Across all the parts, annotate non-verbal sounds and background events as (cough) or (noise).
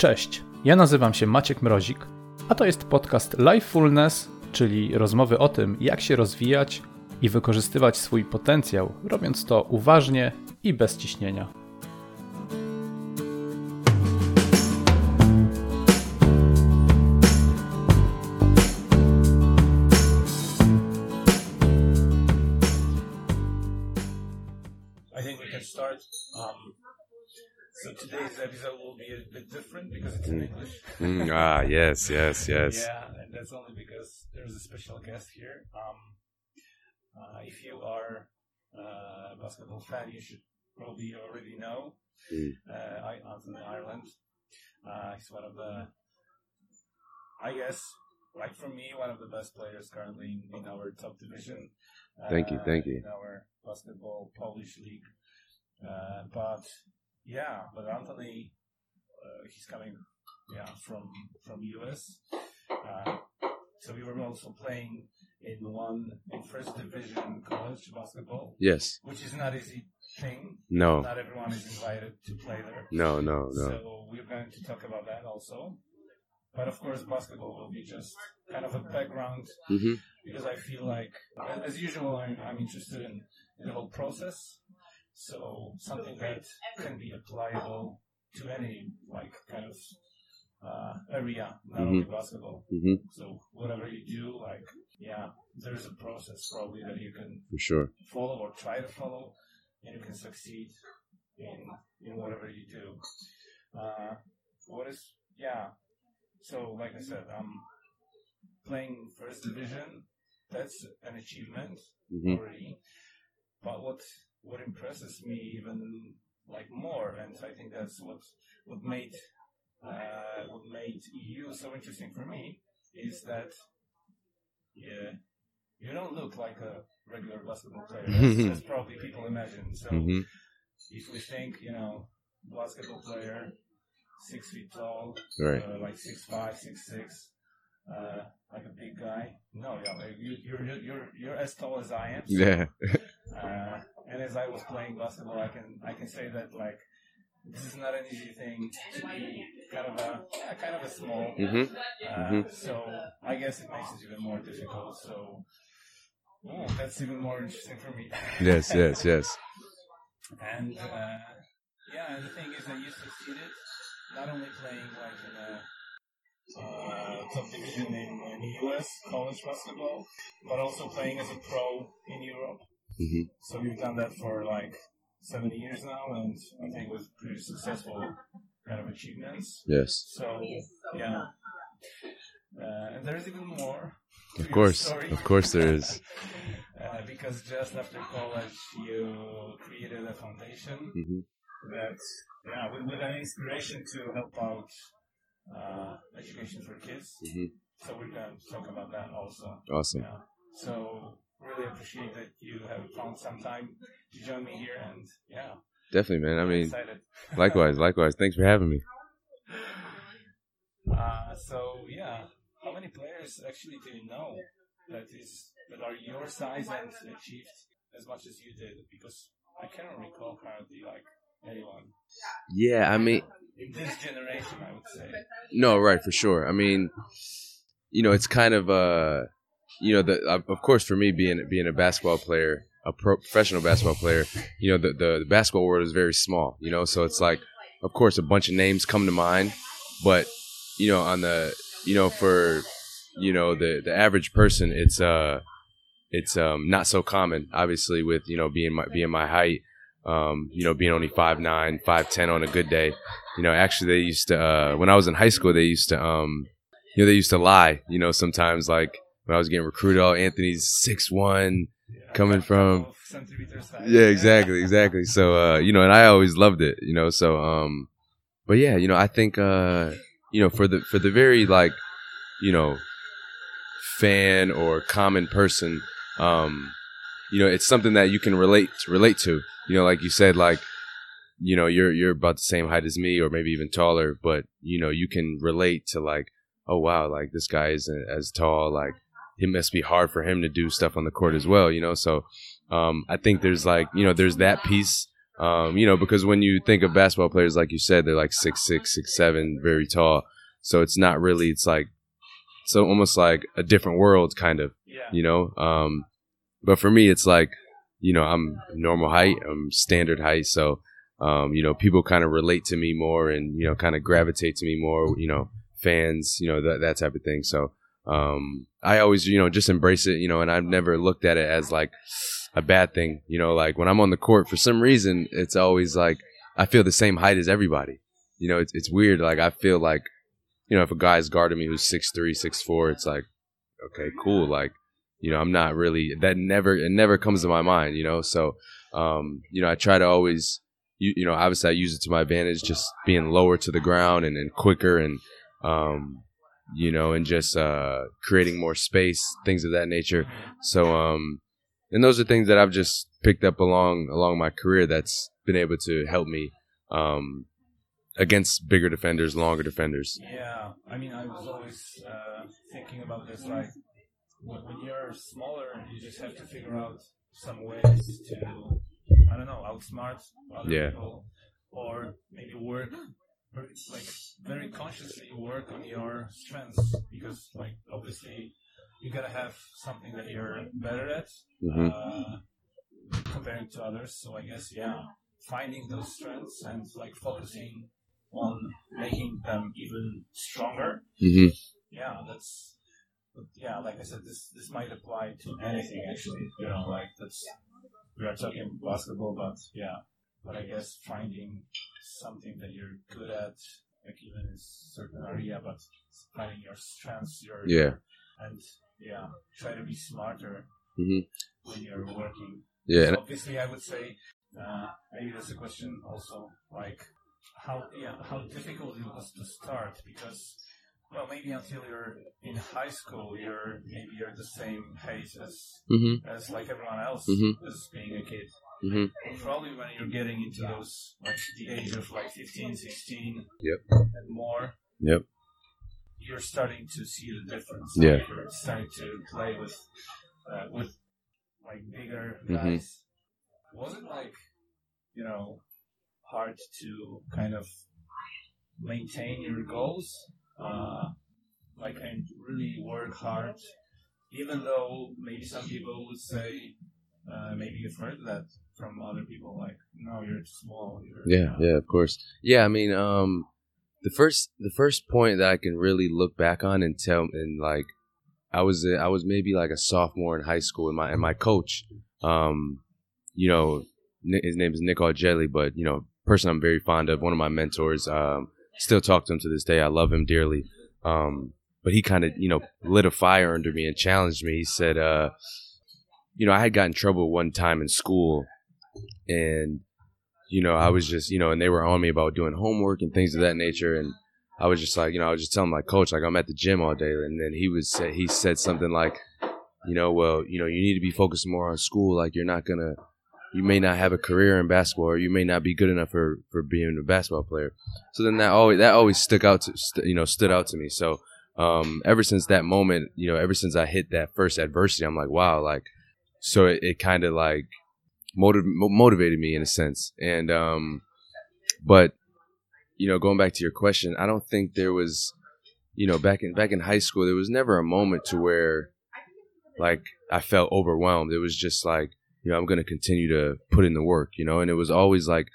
Cześć, ja nazywam się Maciek Mrozik, a to jest podcast Lifefulness, czyli rozmowy o tym, jak się rozwijać i wykorzystywać swój potencjał, robiąc to uważnie i bez ciśnienia. Be a bit different because it's in English. Mm, ah, yes, yes, yes. Yeah, and that's only because there's a special guest here. Um, uh, if you are uh, a basketball fan, you should probably already know Mm. uh, I, Anthony Ireland. Uh, he's one of the, I guess, like for me, one of the best players currently in, in our top division. Thank you, uh, thank you. In our basketball Polish league. Uh, but yeah, but Anthony, uh, he's coming, yeah, from from US. Uh, so we were also playing in one in first division college basketball, Yes. which is not easy thing. No. Not everyone is invited to play there. No, no, no. So we're going to talk about that also. But of course, basketball will be just kind of a background hmm because I feel like, as usual, I'm, I'm interested in, in the whole process. So something that can be applicable to any like kind of uh, area, not only basketball. hmm So whatever you do, like yeah, there's a process probably that you can For sure. follow or try to follow, and you can succeed in in whatever you do. Uh, what is yeah? So like I said, I'm playing first division. That's an achievement hmm already. But what what impresses me even like more, and I think that's what what made uh, what made you so interesting for me is that yeah, you don't look like a regular basketball player. (laughs) as, probably people imagine. So hmm if we think, you know, basketball player, six feet tall, Right. uh, like six five, six six, uh, like a big guy. No, yeah, like you, you're you're you're as tall as I am. so, Yeah. Uh, and as I was playing basketball, I can I can say that like this is not an easy thing to be kind of a kind of a small. hmm Uh, Mhm. So I guess it makes it even more difficult. So oh, that's even more interesting for me. (laughs) Yes, yes, yes. And uh, yeah, and the thing is that you succeeded not only playing like in a uh, top division in, in the US college basketball, but also playing as a pro in Europe. Hmm So we've done that for like seven years now, and I think with pretty successful kind of achievements. Yes. So yeah, uh, and there's even more. Of course. Of course there is. (laughs) uh, because just after college, you created a foundation hmm that, yeah, with, with an inspiration to help out uh, education for kids. hmm So we're to talk about that also. Awesome. Yeah. So really appreciate that you have found some time to join me here, and yeah, Definitely, man. I mean, (laughs) likewise, likewise. Thanks for having me. Uh, so yeah, how many players actually do you know that is that are your size and achieved as much as you did? Because I cannot recall currently like anyone Yeah, I mean, in this generation. I would say. no, right, for sure. I mean, you know, it's kind of uh, you know, the uh, of course for me being being a basketball player, a pro- professional basketball player, you know, the, the the basketball world is very small, you know, so it's like, of course, a bunch of names come to mind, but you know, on the you know for you know the the average person, it's uh, it's um not so common, obviously, with you know being my being my height. Um, you know, being only five nine, five ten on a good day. You know, actually, they used to uh, when I was in high school. They used to, um, you know, they used to lie. You know, sometimes like when I was getting recruited, all Anthony's six one, Yeah, Coming from- yeah, exactly, exactly. So, uh, you know, and I always loved it, you know. So, um, but yeah, you know, I think, uh, you know, for the for the very like, you know, fan or common person, um, you know, it's something that you can relate relate to. You know, like you said, like, you know, you're you're about the same height as me, or maybe even taller, but you know, you can relate to like, oh wow, like this guy isn't as tall, like it must be hard for him to do stuff on the court as well, you know. So um, I think there's like you know there's that piece Um, you know, because when you think of basketball players, like you said, they're like six six, six seven, very tall. So it's not really. It's like so almost like a different world, kind of. Yeah. You know. Um, but for me, it's like you know I'm normal height, I'm standard height, so um, you know people kind of relate to me more, and you know kind of gravitate to me more. You know, fans, you know that that type of thing. So um, I always you know just embrace it, you know, and I've never looked at it as like a bad thing. You know, like when I'm on the court, for some reason, it's always like I feel the same height as everybody. You know, it's it's weird. Like I feel like, you know, if a guy's guarding me who's six three, six four, it's like, okay, cool. Like, you know, I'm not really that never it never comes to my mind. You know, so um, you know, I try to always, you you know, obviously I use it to my advantage, just being lower to the ground and, and quicker and um, you know, and just uh, creating more space, things of that nature. So um, and those are things that I've just picked up along along my career that's been able to help me um, against bigger defenders, longer defenders. Yeah, I mean, I was always uh, thinking about this. Like, when, when you're smaller, you just have to figure out some ways to, I don't know, outsmart other Yeah. people, or maybe work, or, like, consciously work on your strengths because, like, obviously, you gotta have something that you're better at hmm uh, comparing to others. So I guess yeah, finding those strengths and like focusing on making them even stronger. hmm Yeah, that's. Yeah, like I said, this this might apply to anything actually. You know, like that's we are talking basketball, but yeah. But I guess finding something that you're good at, like even in certain area, but finding your strengths, your Yeah. and yeah, try to be smarter hmm when you're working. Yeah. So obviously, I would say uh, maybe that's a question also, like how yeah how difficult it was to start because well maybe until you're in high school you're maybe you're the same height as Mhm. as like everyone else Mhm. as being a kid. Mhm. Probably when you're getting into those like the age of like 15, 16 Yep. and more, Yep. you're starting to see the difference. Yeah. You're starting to play with uh, with like bigger Mhm. guys. Was it like you know hard to kind of maintain your goals, uh, like and really work hard, even though maybe some people would say, uh, maybe you've heard that from other people, like no, you're small. You're, Yeah, yeah, of course. Yeah, I mean, um, the first the first point that I can really look back on and tell and like, I was I was maybe like a sophomore in high school, and my and my coach, um, you know, his name is Nick Argelli, but you know, person I'm very fond of, one of my mentors. Um, still talk to him to this day. I love him dearly. Um, but he kind of you know lit a fire under me and challenged me. He said, uh, you know, I had gotten in trouble one time in school, and you know, I was just, you know, and they were on me about doing homework and things of that nature. And I was just like, you know, I was just telling my coach, like, I'm at the gym all day. And then he was say, he said something like, you know, well, you know, you need to be focused more on school. Like, you're not gonna, you may not have a career in basketball, or you may not be good enough for for being a basketball player. So then that always that always stuck out to, you know, stood out to me. So um, ever since that moment, you know, ever since I hit that first adversity, I'm like, wow, like, so it, it kind of like motiv- motivated me in a sense. And um, but you know, going back to your question, I don't think there was, you know, back in back in high school, there was never a moment to where like I felt overwhelmed. It was just like, you know, I'm going to continue to put in the work, you know, and it was always like,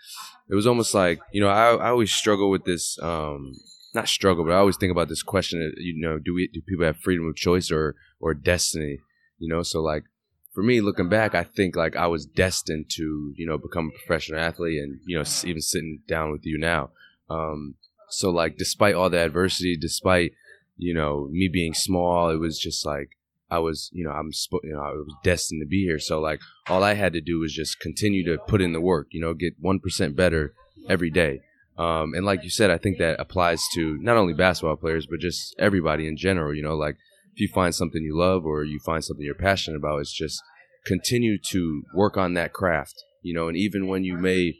it was almost like, you know, I, I always struggle with this, um, not struggle, but I always think about this question, you know, do we, do people have freedom of choice or, or destiny, you know? So like, for me, looking back, I think like I was destined to, you know, become a professional athlete and, you know, even sitting down with you now. Um, so like, despite all the adversity, despite, you know, me being small, it was just like, I was, you know, I'm, you know, I was destined to be here. So like, all I had to do was just continue to put in the work, you know, get 1% better every day. Um, and like you said, I think that applies to not only basketball players, but just everybody in general, you know, like if you find something you love or you find something you're passionate about, it's just continue to work on that craft, you know, and even when you may,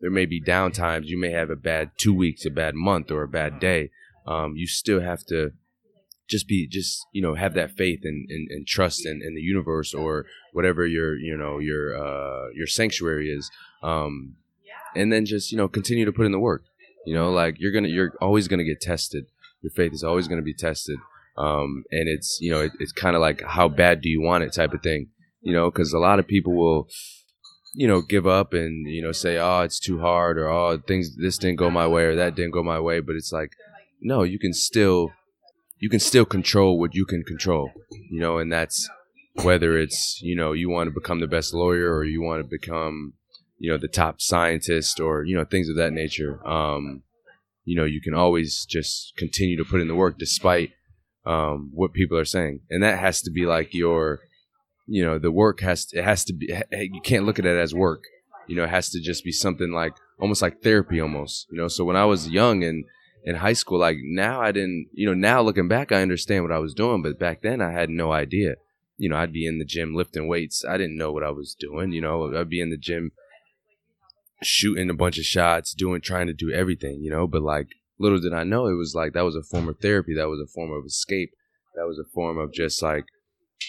there may be down times, you may have a bad two weeks, a bad month, or a bad day. Um, you still have to just be, just, you know, have that faith and, and, and trust in, in the universe or whatever your, you know, your, uh, your sanctuary is. Um, and then just you know continue to put in the work. You know, like you're gonna you're always gonna get tested. Your faith is always gonna be tested. Um, and it's you know it, it's kind of like how bad do you want it type of thing. You know, because a lot of people will you know give up and you know say oh it's too hard or oh things this didn't go my way or that didn't go my way. But it's like no, you can still you can still control what you can control. You know, and that's whether it's you know you want to become the best lawyer or you want to become you know the top scientist or you know things of that nature um, you know you can always just continue to put in the work despite um, what people are saying. And that has to be like your you know the work has to, it has to be you can't look at it as work. You know it has to just be something like almost like therapy almost you know? So when i was young and in high school like now i didn't you know now looking back i understand what i was doing but back then i had no idea. You know i'd be in the gym lifting weights. I didn't know what i was doing you know? I'd be in the gym shooting a bunch of shots, doing trying to do everything, you know. But like little did I know, it was like that was a form of therapy. That was a form of escape. That was a form of just like,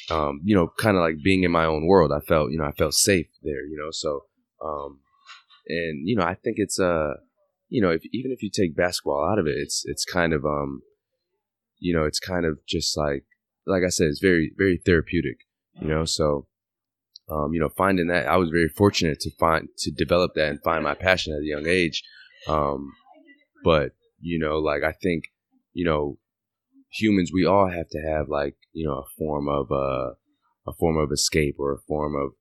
um, you know, kind of like being in my own world. I felt, you know, I felt safe there, you know. So, um, and you know, I think it's uh, you know, if even if you take basketball out of it, it's it's kind of um, you know, it's kind of just like like I said, it's very very therapeutic, you know. So um, you know, finding that I was very fortunate to find to develop that and find my passion at a young age. Um, but you know, like I think, you know, humans we all have to have like you know a form of uh, a form of escape or a form of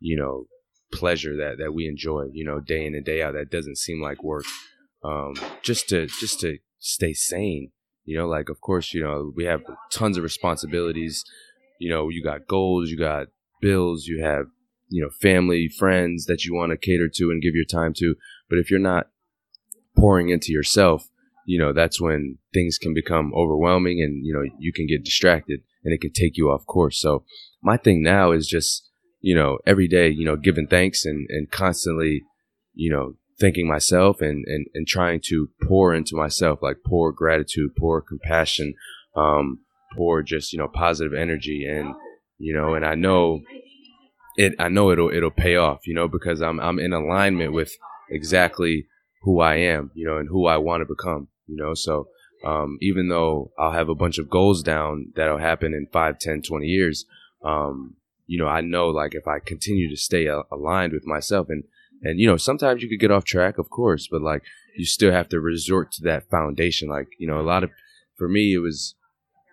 you know pleasure that that we enjoy. You know, day in and day out. That doesn't seem like work. Um, just to just to stay sane. You know, like of course, you know, we have tons of responsibilities. You know, you got goals, you got bills, you have, you know, family, friends that you want to cater to and give your time to. But if you're not pouring into yourself, you know, that's when things can become overwhelming and, you know, you can get distracted and it can take you off course. So my thing now is just, you know, every day, you know, giving thanks and, and constantly, you know, thanking myself and, and, and trying to pour into myself, like pour gratitude, pour compassion, um, pour just, you know, positive energy and, you know, and I know it. I know it'll it'll pay off, you know, because I'm I'm in alignment with exactly who I am, you know, and who I want to become, you know. So um, even though I'll have a bunch of goals down that'll happen in 5, 10, 20 years, um, you know, I know like if I continue to stay a- aligned with myself and and you know, sometimes you could get off track, of course, but like you still have to resort to that foundation. Like you know, a lot of for me, it was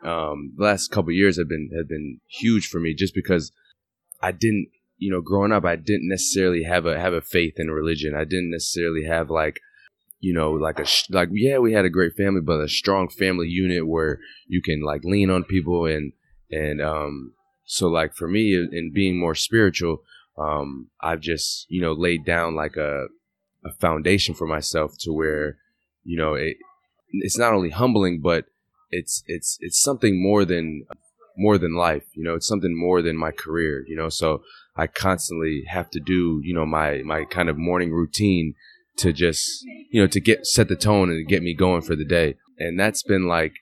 um, the last couple years have been have been huge for me just because I didn't you know growing up I didn't necessarily have a have a faith in religion I didn't necessarily have like you know like a like yeah we had a great family but a strong family unit where you can like lean on people and and um so like for me in being more spiritual um I've just you know laid down like a a foundation for myself to where you know it it's not only humbling but it's it's it's something more than more than life you know it's something more than my career you know so i constantly have to do you know my my kind of morning routine to just you know to get set the tone and get me going for the day. And that's been like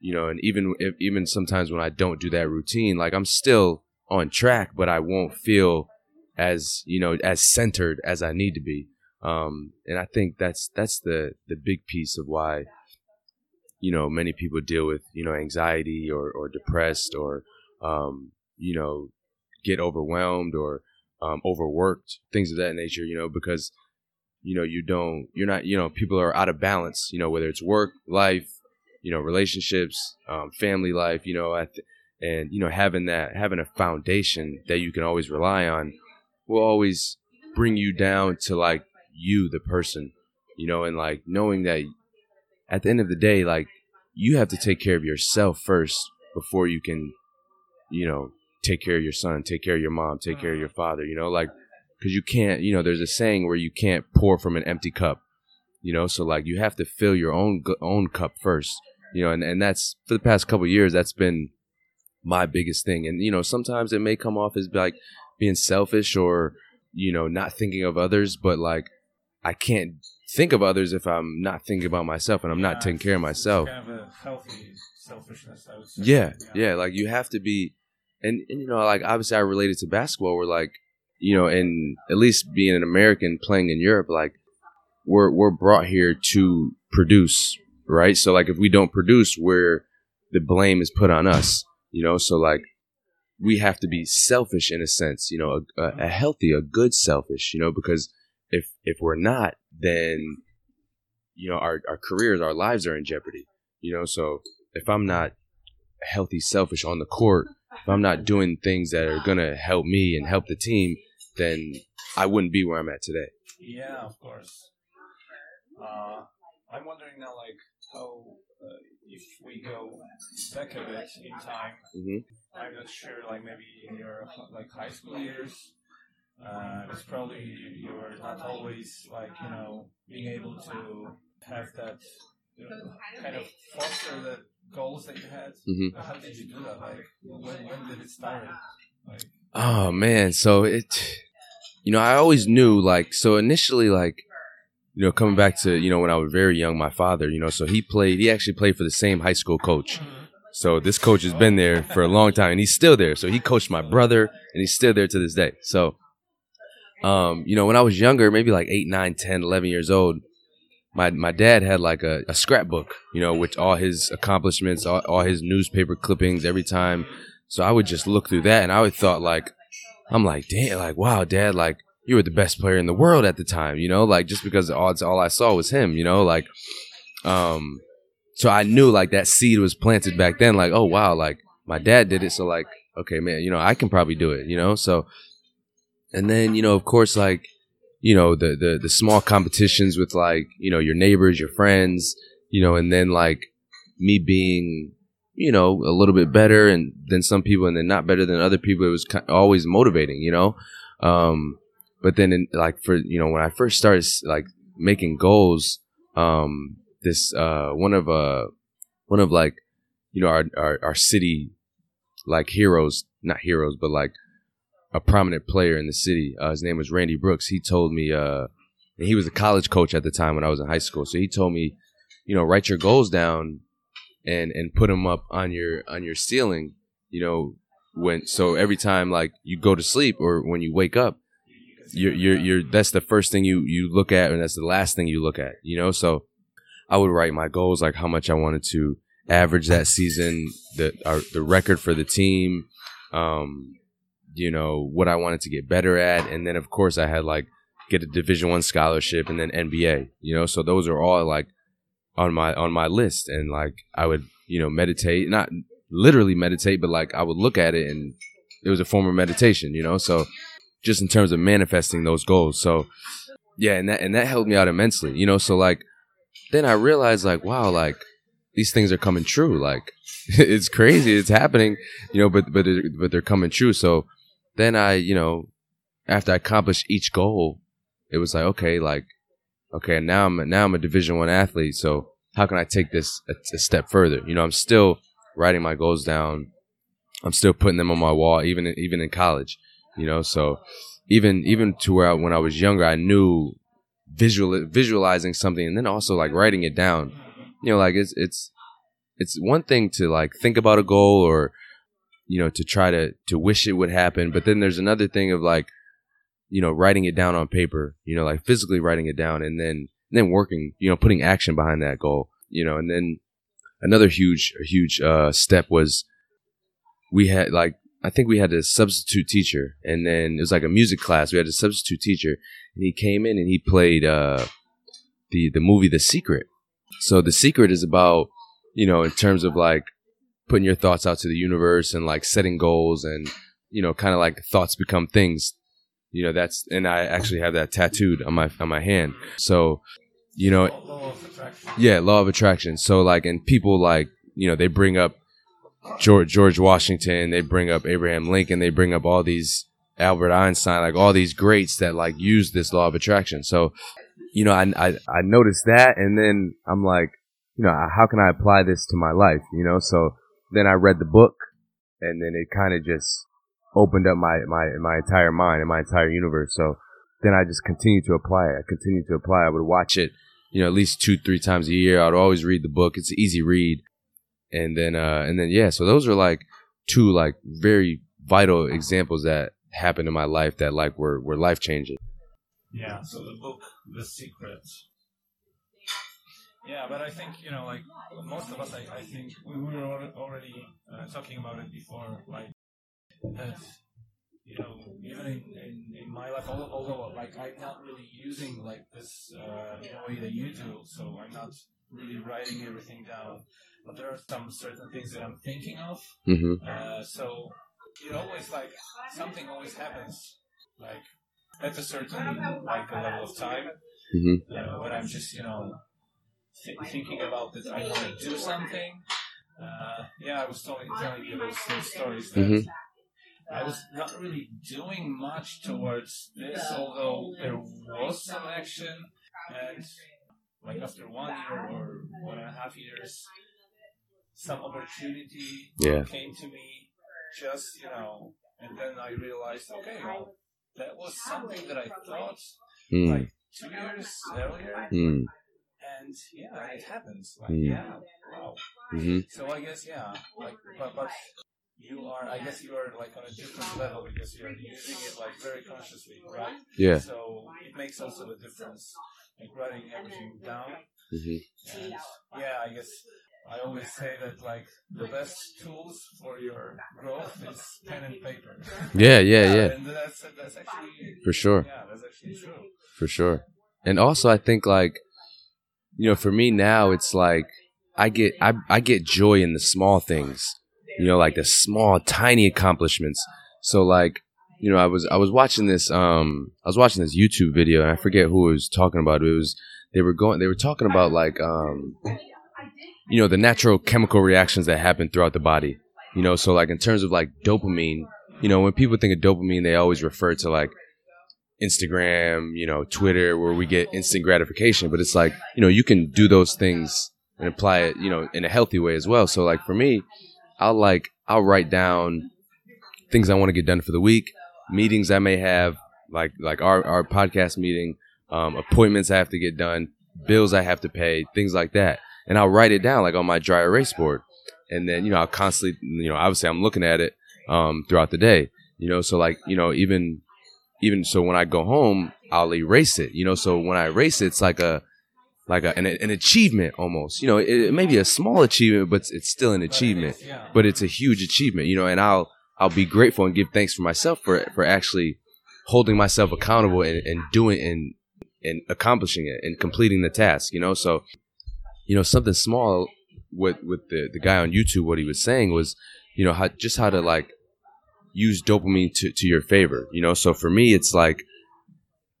you know and even if, even sometimes when i don't do that routine like i'm still on track but i won't feel as you know as centered as i need to be. Um and i think that's that's the the big piece of why you know many people deal with you know anxiety or, or depressed or um, you know get overwhelmed or um, overworked things of that nature you know because you know you don't you're not you know people are out of balance you know whether it's work life you know relationships um, family life you know th- and you know having that having a foundation that you can always rely on will always bring you down to like you the person you know and like knowing that at the end of the day, like you have to take care of yourself first before you can, you know, take care of your son, take care of your mom, take care of your father. You know, like because you can't. You know, there's a saying where you can't pour from an empty cup. You know, so like you have to fill your own own cup first. You know, and and that's for the past couple years. That's been my biggest thing. And you know, sometimes it may come off as like being selfish or you know not thinking of others, but like I can't think of others if I'm not thinking about myself and I'm yeah, not taking care of myself. Kind of a healthy selfishness, I would say. Yeah, yeah, yeah, like you have to be, and, and you know, like obviously I related to basketball where like, you know, and at least being an American playing in Europe, like we're we're brought here to produce, right? So like if we don't produce, we're the blame is put on us, you know. So like we have to be selfish in a sense, you know, a, a, a healthy, a good selfish, you know, because if if we're not, then you know our our careers, our lives are in jeopardy, you know. So if I'm not healthy, selfish on the court, if I'm not doing things that are gonna help me and help the team, then I wouldn't be where I'm at today. Yeah, of course. Uh, I'm wondering now, like, how uh, if we go back a bit in time, Mhm. I'm not sure, like maybe in your like high school years, uh, it's probably you were not always like you know being able to have that you know, kind of foster the goals that you had. Mhm. How did you do that? Like, when when did it start? Like, Oh man, so it, you know, I always knew like so initially like, you know, coming back to you know when I was very young, my father, you know, so he played, he actually played for the same high school coach. So this coach has been there for a long time, and he's still there. So he coached my brother, and he's still there to this day. So, um, you know, when I was younger, maybe like 8, 9, 10, 11 years old, my my dad had like a, a scrapbook, you know, with all his accomplishments, all, all his newspaper clippings every time. So I would just look through that, and I would thought like, I'm like, damn, like wow, dad, like you were the best player in the world at the time, you know, like just because all all I saw was him, you know, like, um, so I knew like that seed was planted back then, like oh wow, like my dad did it, so like okay, man, you know, I can probably do it, you know, so, and then you know, of course, like you know the the the small competitions with like you know your neighbors, your friends, you know, and then like me being you know a little bit better and than some people, and then not better than other people. It was always motivating, you know. Um, but then in, like for you know when I first started like making goals, um, this uh one of uh one of like you know our our, our city like heroes, not heroes, but like a prominent player in the city. Uh, his name was Randy Brooks. He told me, uh, he was a college coach at the time when I was in high school. So he told me, you know, write your goals down and and put them up on your on your ceiling. You know, when so every time like you go to sleep or when you wake up, you're you're you're that's the first thing you you look at and that's the last thing you look at. You know, so I would write my goals like how much I wanted to average that season, the our, the record for the team. Um, you know what I wanted to get better at, and then of course I had like get a Division One scholarship and then NBA. You know, so those are all like on my on my list, and like I would you know meditate, not literally meditate, but like I would look at it and it was a form of meditation. You know, so just in terms of manifesting those goals. So yeah, and that and that helped me out immensely. You know, so like then I realized like wow, like these things are coming true. Like (laughs) it's crazy, it's happening. You know, but but it, but they're coming true. So then I, you know, after I accomplished each goal, it was like, okay, like, okay, now I'm now I'm a Division One athlete. So how can I take this a, a step further? You know, I'm still writing my goals down. I'm still putting them on my wall, even even in college. You know, so even even to where I, when I was younger, I knew visual visualizing something, and then also like writing it down. You know, like it's it's it's one thing to like think about a goal or you know to try to to wish it would happen but then there's another thing of like you know writing it down on paper you know like physically writing it down and then and then working you know putting action behind that goal you know and then another huge huge uh step was we had like i think we had a substitute teacher and then it was like a music class. We had a substitute teacher and he came in and he played uh the the movie the secret. So the secret is about you know in terms of like putting your thoughts out to the universe and like setting goals and you know kind of like thoughts become things you know that's and i actually have that tattooed on my on my hand. So you know law yeah law of attraction. So like and people like you know they bring up george george washington they bring up abraham lincoln they bring up all these albert einstein like all these greats that like use this law of attraction. So you know i i, I noticed that and then i'm like you know how can i apply this to my life you know? So then I read the book, and then it kind of just opened up my, my my entire mind and my entire universe. So then I just continued to apply it. I continued to apply. I would watch it, you know, at least two three times a year. I'd always read the book. It's an easy read, and then uh and then yeah. So those are like two like very vital examples that happened in my life that like were were life changing. Yeah. So the book, The Secret. yeah, but I think you know, like most of us, I, I think we were already uh, talking about it before, like that. You know, even in, in, in my life, although, like I'm not really using like this uh, in a way that you do, so I'm not really writing everything down. But there are some certain things that I'm thinking of. hmm Uh, so it always like something always happens, like at a certain like a level of time hmm uh, when I'm just, you know, th- thinking about that I want to do something. Uh, yeah, I was telling, telling you those, those stories that Mhm. I was not really doing much towards this, although there was some action. And like after one year or one and a half years, some opportunity Yeah. came to me. Just you know, and then I realized, okay, well, that was something that I thought Mm. like two years earlier, Mm. and yeah, it happens. Like, Mm. yeah, wow. hmm So I guess yeah, like, but but you are, I guess you are like on a different level because you're using it like very consciously, right? Yeah. So it makes also a difference, like writing everything down. hmm And yeah, I guess I always say that like the best tools for your growth is pen and paper. Yeah, yeah, yeah. And that's that's actually For sure. yeah, that's actually true. For sure. And also I think like you know, for me now it's like I get I I get joy in the small things. You know, like the small tiny accomplishments. So like, you know, I was I was watching this um I was watching this YouTube video and I forget who was talking about it. It was they were going they were talking about like um you know, the natural chemical reactions that happen throughout the body. You know, so like in terms of like dopamine, you know, when people think of dopamine, they always refer to like Instagram, you know, Twitter, where we get instant gratification. But it's like, you know, you can do those things and apply it, you know, in a healthy way as well. So like for me, I'll like I'll write down things I want to get done for the week, meetings I may have, like like our our podcast meeting, um, appointments I have to get done, bills I have to pay, things like that, and I'll write it down like on my dry erase board, and then you know I'll constantly, you know, obviously I'm looking at it um, throughout the day, you know, so like you know even even so when I go home I'll erase it, you know, so when I erase it, it's like a like a, an, an achievement almost, you know, it, it may be a small achievement, but it's, still an achievement but it's a huge achievement, you know, and I'll I'll be grateful and give thanks for myself for for actually holding myself accountable and, and doing and and accomplishing it and completing the task, you know. So, you know, something small with with the the guy on YouTube, what he was saying was, you know, how just how to like use dopamine to to your favor, you know. So for me, it's like,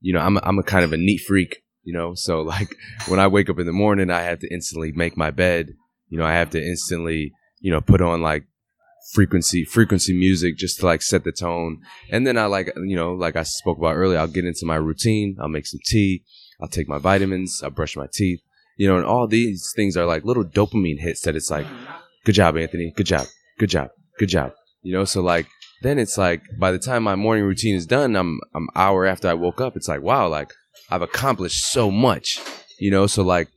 you know, I'm a, I'm a kind of a neat freak, you know. So (laughs) like when I wake up in the morning, I have to instantly make my bed. You know, I have to instantly, you know, put on like frequency frequency music just to like set the tone. And then i like you know like i spoke about earlier i'll get into my routine. I'll make some tea. I'll take my vitamins. I'll brush my teeth. You know and all these things are like little dopamine hits that it's like good job anthony. Good job. Good job. Good job. You know so like then it's like by the time my morning routine is done i'm i'm hour after i woke up it's like wow like i've accomplished so much you know so like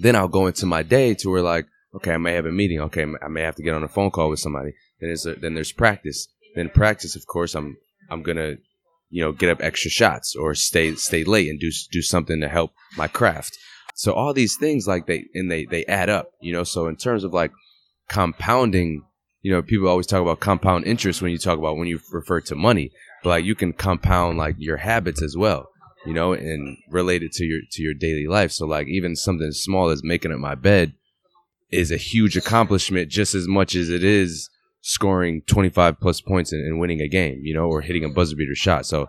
then i'll go into my day to where like okay, I may have a meeting. Okay, I may have to get on a phone call with somebody. Then there's a, then there's practice. Then practice, of course, I'm I'm gonna you know get up extra shots or stay stay late and do do something to help my craft. So all these things like they and they they add up, you know. So in terms of like compounding, you know, people always talk about compound interest when you talk about when you refer to money, but like you can compound like your habits as well, you know, and related to your to your daily life. So like even something as small as making up my bed is a huge accomplishment just as much as it is scoring 25 plus points and, and winning a game, you know, or hitting a buzzer beater shot. So,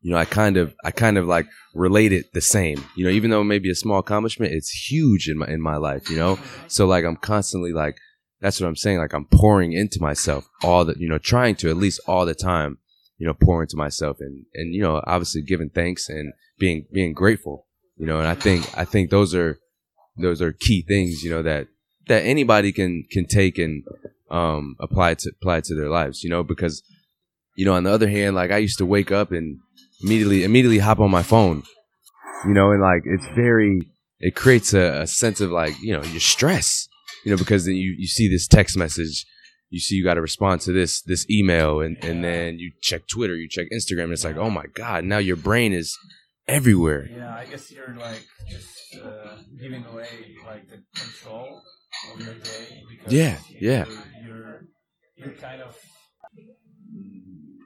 you know, I kind of, I kind of like relate it the same, you know, even though it may be a small accomplishment, it's huge in my, in my life, you know? So like, I'm constantly like, that's what I'm saying. Like I'm pouring into myself all the, you know, trying to at least all the time, you know, pour into myself and, and, you know, obviously giving thanks and being, being grateful, you know, and I think, I think those are, those are key things, you know, that, that anybody can can take and um, apply to apply to their lives. You know, because you know, on the other hand, like I used to wake up and immediately immediately hop on my phone. You know, and like it's very it creates a, a sense of like you know your stress. You know, because then you you see this text message. You see, you got to respond to this this email, and, and then you check Twitter, you check Instagram. And it's like, oh my god! Now your brain is everywhere. Yeah, I guess you're like just uh, giving away like the control of your day because Yeah, you're, yeah. You're you're kind of mm,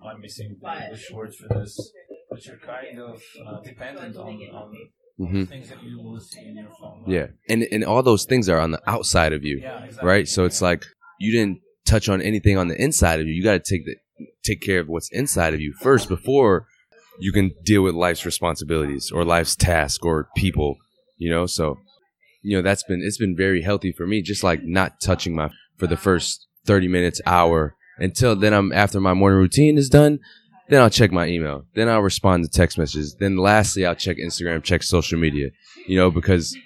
I'm missing the English words for this, but you're kind of uh, dependent on on hmm things that you will see in your phone. Yeah, and and all those things are on the outside of you, Yeah. Exactly. right? So it's like you didn't touch on anything on the inside of you. You got to take the take care of what's inside of you first before you can deal with life's responsibilities or life's task or people. You know, so you know that's been it's been very healthy for me. Just like not touching my for the first thirty minutes, hour until then. I'm after my morning routine is done. Then I'll check my email. Then I'll respond to text messages. Then lastly, I'll check Instagram, check social media. You know, because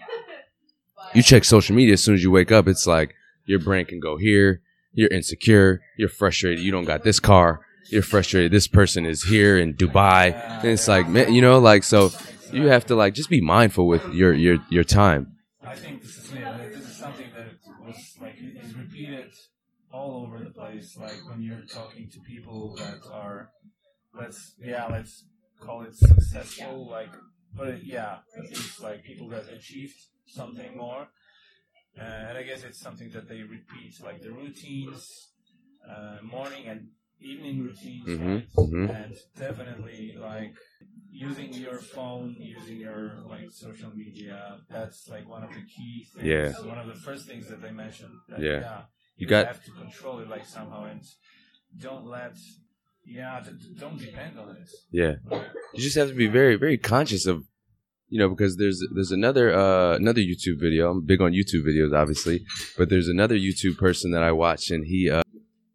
you check social media as soon as you wake up, it's like your brain can go here. You're insecure. You're frustrated. You don't got this car. You're frustrated. This person is here in Dubai. And it's like, man, you know, like, so you have to like just be mindful with your, your, your time. I think this is this is something that was like is repeated all over the place. Like when you're talking to people that are, let's yeah, let's call it successful. Like, but yeah, least like people that achieved something more. Uh, and I guess it's something that they repeat, like the routines, uh, morning and evening routines, Mhm, right? mhm. And definitely like using your phone, using your like social media. That's like one of the key things. Yeah. One of the first things that they mentioned. That, Yeah. You, You got- have to control it like somehow and don't let. Yeah, don't depend on it. Yeah. You just have to be very, very conscious of, you know, because there's, there's another, uh, another YouTube video. I'm big on YouTube videos, obviously, but there's another YouTube person that I watch and he, uh,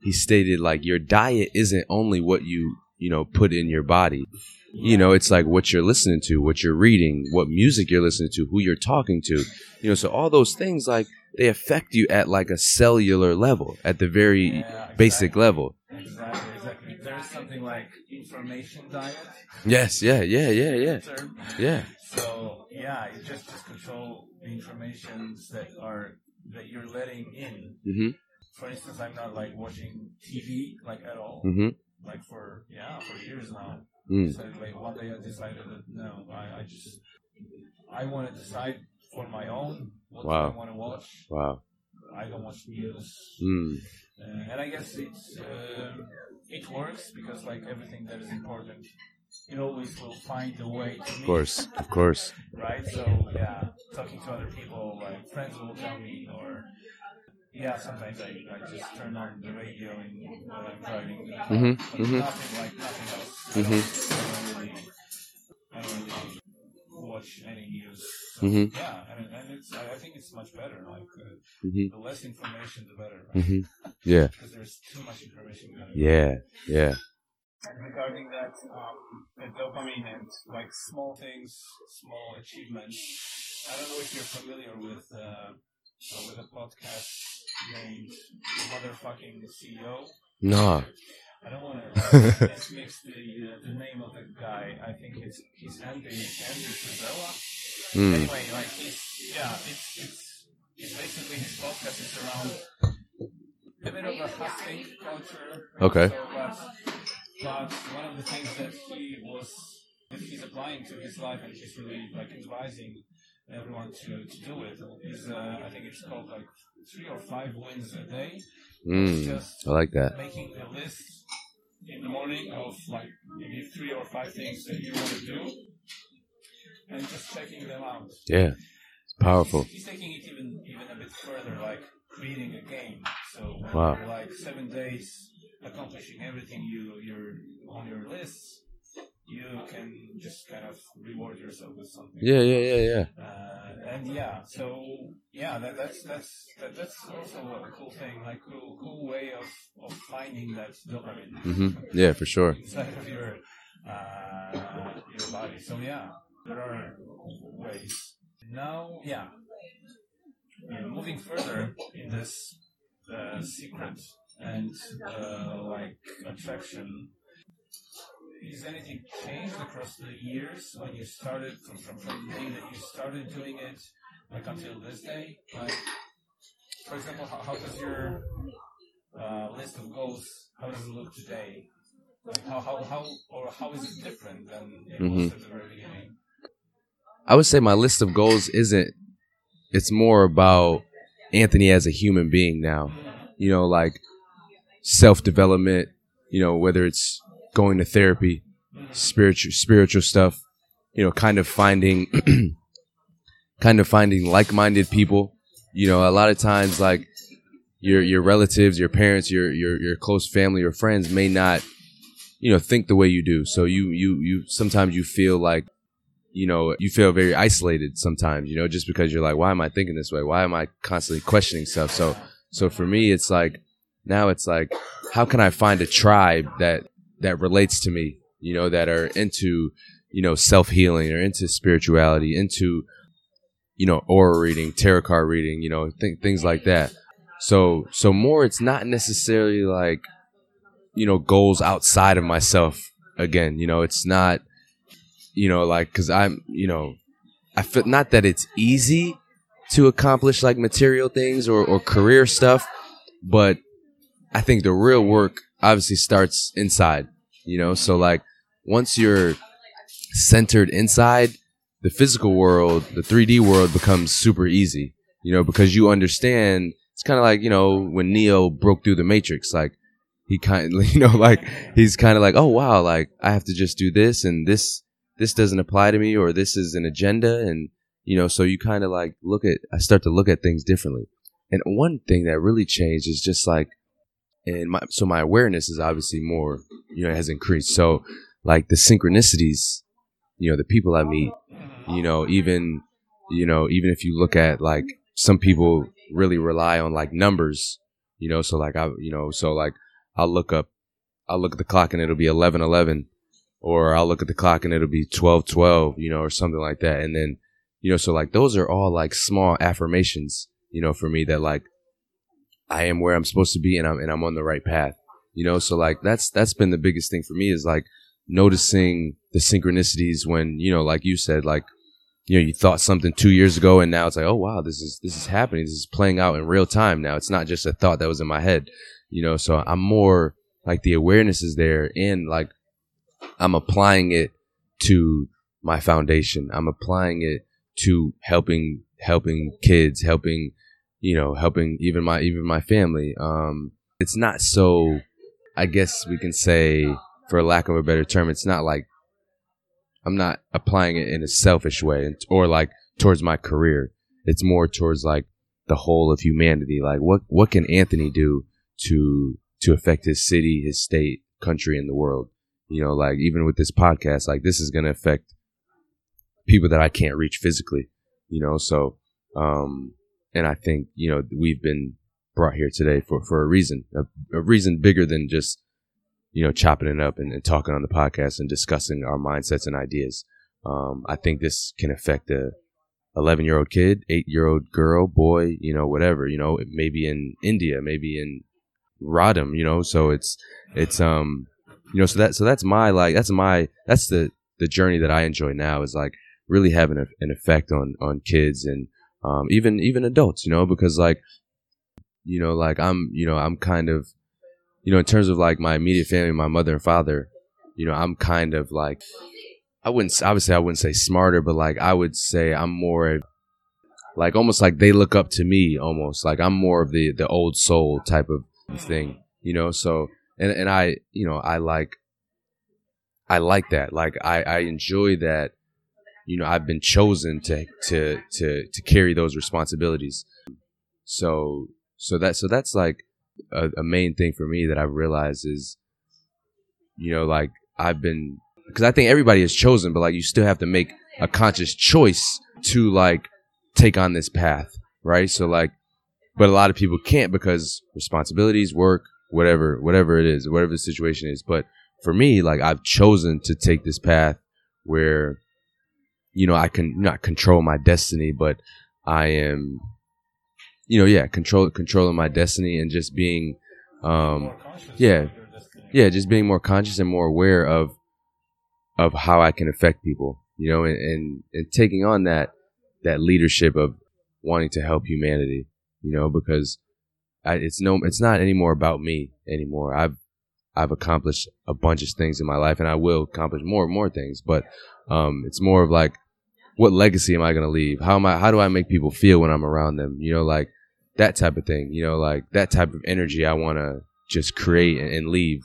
he stated like your diet isn't only what you, you know, put in your body. you know it's like what you're listening to what you're reading what music you're listening to who you're talking to you know so all those things like they affect you at like a cellular level at the very Yeah, basic level Exactly, exactly. There's something like information diet. yes yeah yeah yeah yeah term. yeah So yeah, you just just control the informations that are that you're letting in. mm-hmm For instance, I'm not like watching TV like at all. mm-hmm Like for yeah, for years now. mm. So like one day I decided that no, I, I just I want to decide for my own what Wow. I want to watch. wow I don't watch news. mm. Uh, and I guess it's um it works because like everything that is important, it always will find a way to of course (laughs) of course right? So yeah, talking to other people, like friends will tell me, or yeah, sometimes I, I just turn on the radio and while I'm driving, Mhm, but mhm. nothing like nothing else. Mhm. Watch any news. So, Mhm. Yeah, and, and it's I, I think it's much better. Like uh, mm-hmm. the less information, the better, right? Mm-hmm. (laughs) yeah Because there's too much information. going on. yeah yeah regarding that, um, the dopamine and like small things, small achievements. I don't know if you're familiar with uh, with a podcast named Motherfucking CEO. no I don't want to mix uh, the name of the guy. I think it's he's Andy Andy Frisella. mm. Anyway, like he's yeah, it's it's it's basically his podcast is around a bit of a hustling culture. Okay. So, but, but one of the things that he was that he's applying to his life and he's really like advising everyone to, to do it is uh, I think it's called like three or five wins a day. Mm. just i like that making a list in the morning of like maybe three or five things that you want to do and just checking them out. yeah it's powerful He's, he's taking it even even a bit further, like creating a game. So Wow. like seven days accomplishing everything you you're on your list, you can just kind of reward yourself with something. yeah yeah yeah yeah Uh, and yeah, so yeah, that, that's that's that, that's also a cool thing, like cool cool way of, of finding that dopamine mm-hmm. yeah for sure inside of your uh, your body. So yeah, there are ways. Now, yeah, uh, moving further in this uh, secret and uh, like attraction. Is anything changed across the years when you started from, from, from the day that you started doing it, like until this day? Like, for example, how, how does your uh, list of goals how does it look today? Like how, how, how or how is it different than it was Mhm. at the very beginning? I would say my list of goals isn't. It's more about Anthony as a human being now. You know, like self development. You know, whether it's going to therapy, spiritual spiritual stuff. You know, kind of finding, (clears throat) kind of finding like minded people. You know, a lot of times like your your relatives, your parents, your your your close family or friends may not, you know, think the way you do. So you you you sometimes you feel like you know, you feel very isolated sometimes, you know, just because you're like, why am I thinking this way? Why am I constantly questioning stuff? So, so for me, it's like, now it's like, how can I find a tribe that, that relates to me, you know, that are into, you know, self healing or into spirituality, into, you know, aura reading, tarot card reading, you know, th- things like that. So, so more, it's not necessarily like, you know, goals outside of myself again, you know, it's not, you know, like, cause I'm, you know, I feel not that it's easy to accomplish like material things or, or career stuff, but I think the real work obviously starts inside, you know, so like once you're centered inside, the physical world, the 3D world becomes super easy, you know, because you understand it's kind of like, you know, when Neo broke through the matrix, like he kind of, (laughs) you know, like he's kind of like, oh wow, like I have to just do this and this this doesn't apply to me or this is an agenda and you know so you kind of like look at i start to look at things differently. And one thing that really changed is just like and my so my awareness is obviously more you know has increased so like the synchronicities you know the people i meet you know even you know even if you look at like some people really rely on like numbers you know so like i you know so like i'll look up i'll look at the clock and it'll be 11 11 or I'll look at the clock and it'll be 12 12, you know, or something like that. And then, you know, so like those are all like small affirmations, you know, for me that like I am where I'm supposed to be and I'm and I'm on the right path. You know, so like that's that's been the biggest thing for me is like noticing the synchronicities when, you know, like you said, like you know, you thought something two years ago and now it's like, oh wow, this is this is happening. This is playing out in real time now. It's not just a thought that was in my head. You know, so I'm more like the awareness is there and like I'm applying it to my foundation. I'm applying it to helping helping kids, helping you know, helping even my even my family. Um, it's not so. I guess we can say, for lack of a better term, it's not like I'm not applying it in a selfish way or like towards my career. It's more towards like the whole of humanity. Like what what can Anthony do to to affect his city, his state, country, and the world? You know, like even with this podcast, like this is going to affect people that I can't reach physically, you know, so, um, and I think, you know, we've been brought here today for, for a reason, a, a reason bigger than just, you know, chopping it up and, and, talking on the podcast and discussing our mindsets and ideas. Um, I think this can affect a 11 year old kid, eight year old girl, boy, you know, whatever, you know, maybe in India, maybe in Rodham, you know, so it's, it's, um, you know so that so that's my like that's my that's the the journey that i enjoy now is like really having a, an effect on on kids and um, even even adults you know because like you know like i'm you know i'm kind of you know in terms of like my immediate family my mother and father you know i'm kind of like i wouldn't obviously i wouldn't say smarter but like i would say i'm more like almost like they look up to me almost. Like i'm more of the the old soul type of thing you know? So and and I you know I like I like that. Like I I enjoy that you know I've been chosen to to to to carry those responsibilities so so that so that's like a, a main thing for me that I've realized is you know like I've been because I think everybody is chosen but like you still have to make a conscious choice to like take on this path right so like but a lot of people can't because responsibilities work whatever whatever it is, whatever the situation is. But for me, like I've chosen to take this path where you know I can not control my destiny, but I am you know yeah control controlling my destiny and just being um yeah yeah just being more conscious and more aware of of how I can affect people you know and, and, and taking on that that leadership of wanting to help humanity you know because I, it's no, it's not anymore about me anymore. I've, I've accomplished a bunch of things in my life and I will accomplish more and more things, but, um, it's more of like, what legacy am I going to leave? How am I? How do I make people feel when I'm around them? You know, like that type of thing. You know, like that type of energy I want to just create and, and leave.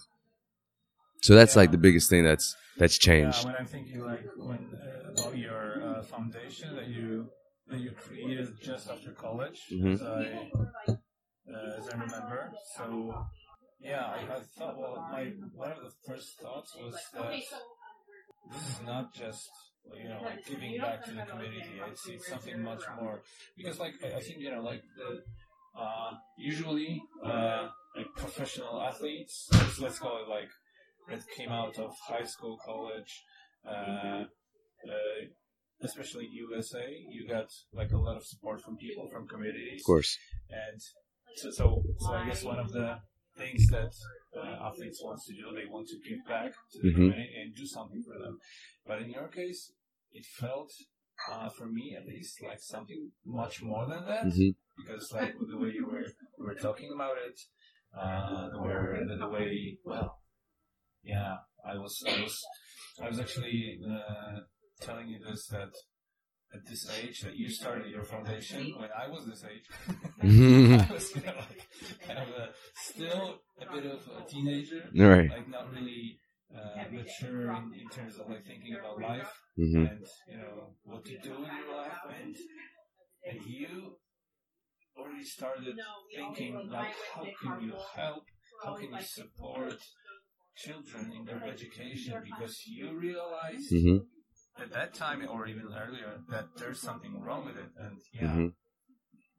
So that's like the biggest thing that's that's changed. Yeah, when I'm thinking like when uh, about your uh, foundation that you that you created just after college, Mhm. as I uh, as I remember. So yeah, I, I thought well, my one of the first thoughts was that this is not just you know like giving back to the community. It's, it's something much more because like I think you know like the uh, usually uh, like professional athletes, let's, call it like that came out of high school, college, uh, uh, especially USA, you got like a lot of support from people from communities, Of course. and so so, so I guess one of the things that uh, athletes wants to do, they want to give back to the Mhm. community and do something for them. But in your case, it felt. Uh, for me, at least, like something much more than that hmm because like the way you were you were talking about it, uh, the way the, the way well, yeah, I was I was I was actually uh, telling you this that at this age that you started your foundation when I was this age, (laughs) I was you know, like kind of a, still a bit of a teenager, All right. like not really uh, mature in, in terms of like thinking about life hmm and you know what to do in your life. And and you already started thinking like how can you help? How can you support children in their education because you realized hmm at that time or even earlier that there's something wrong with it. And yeah hmm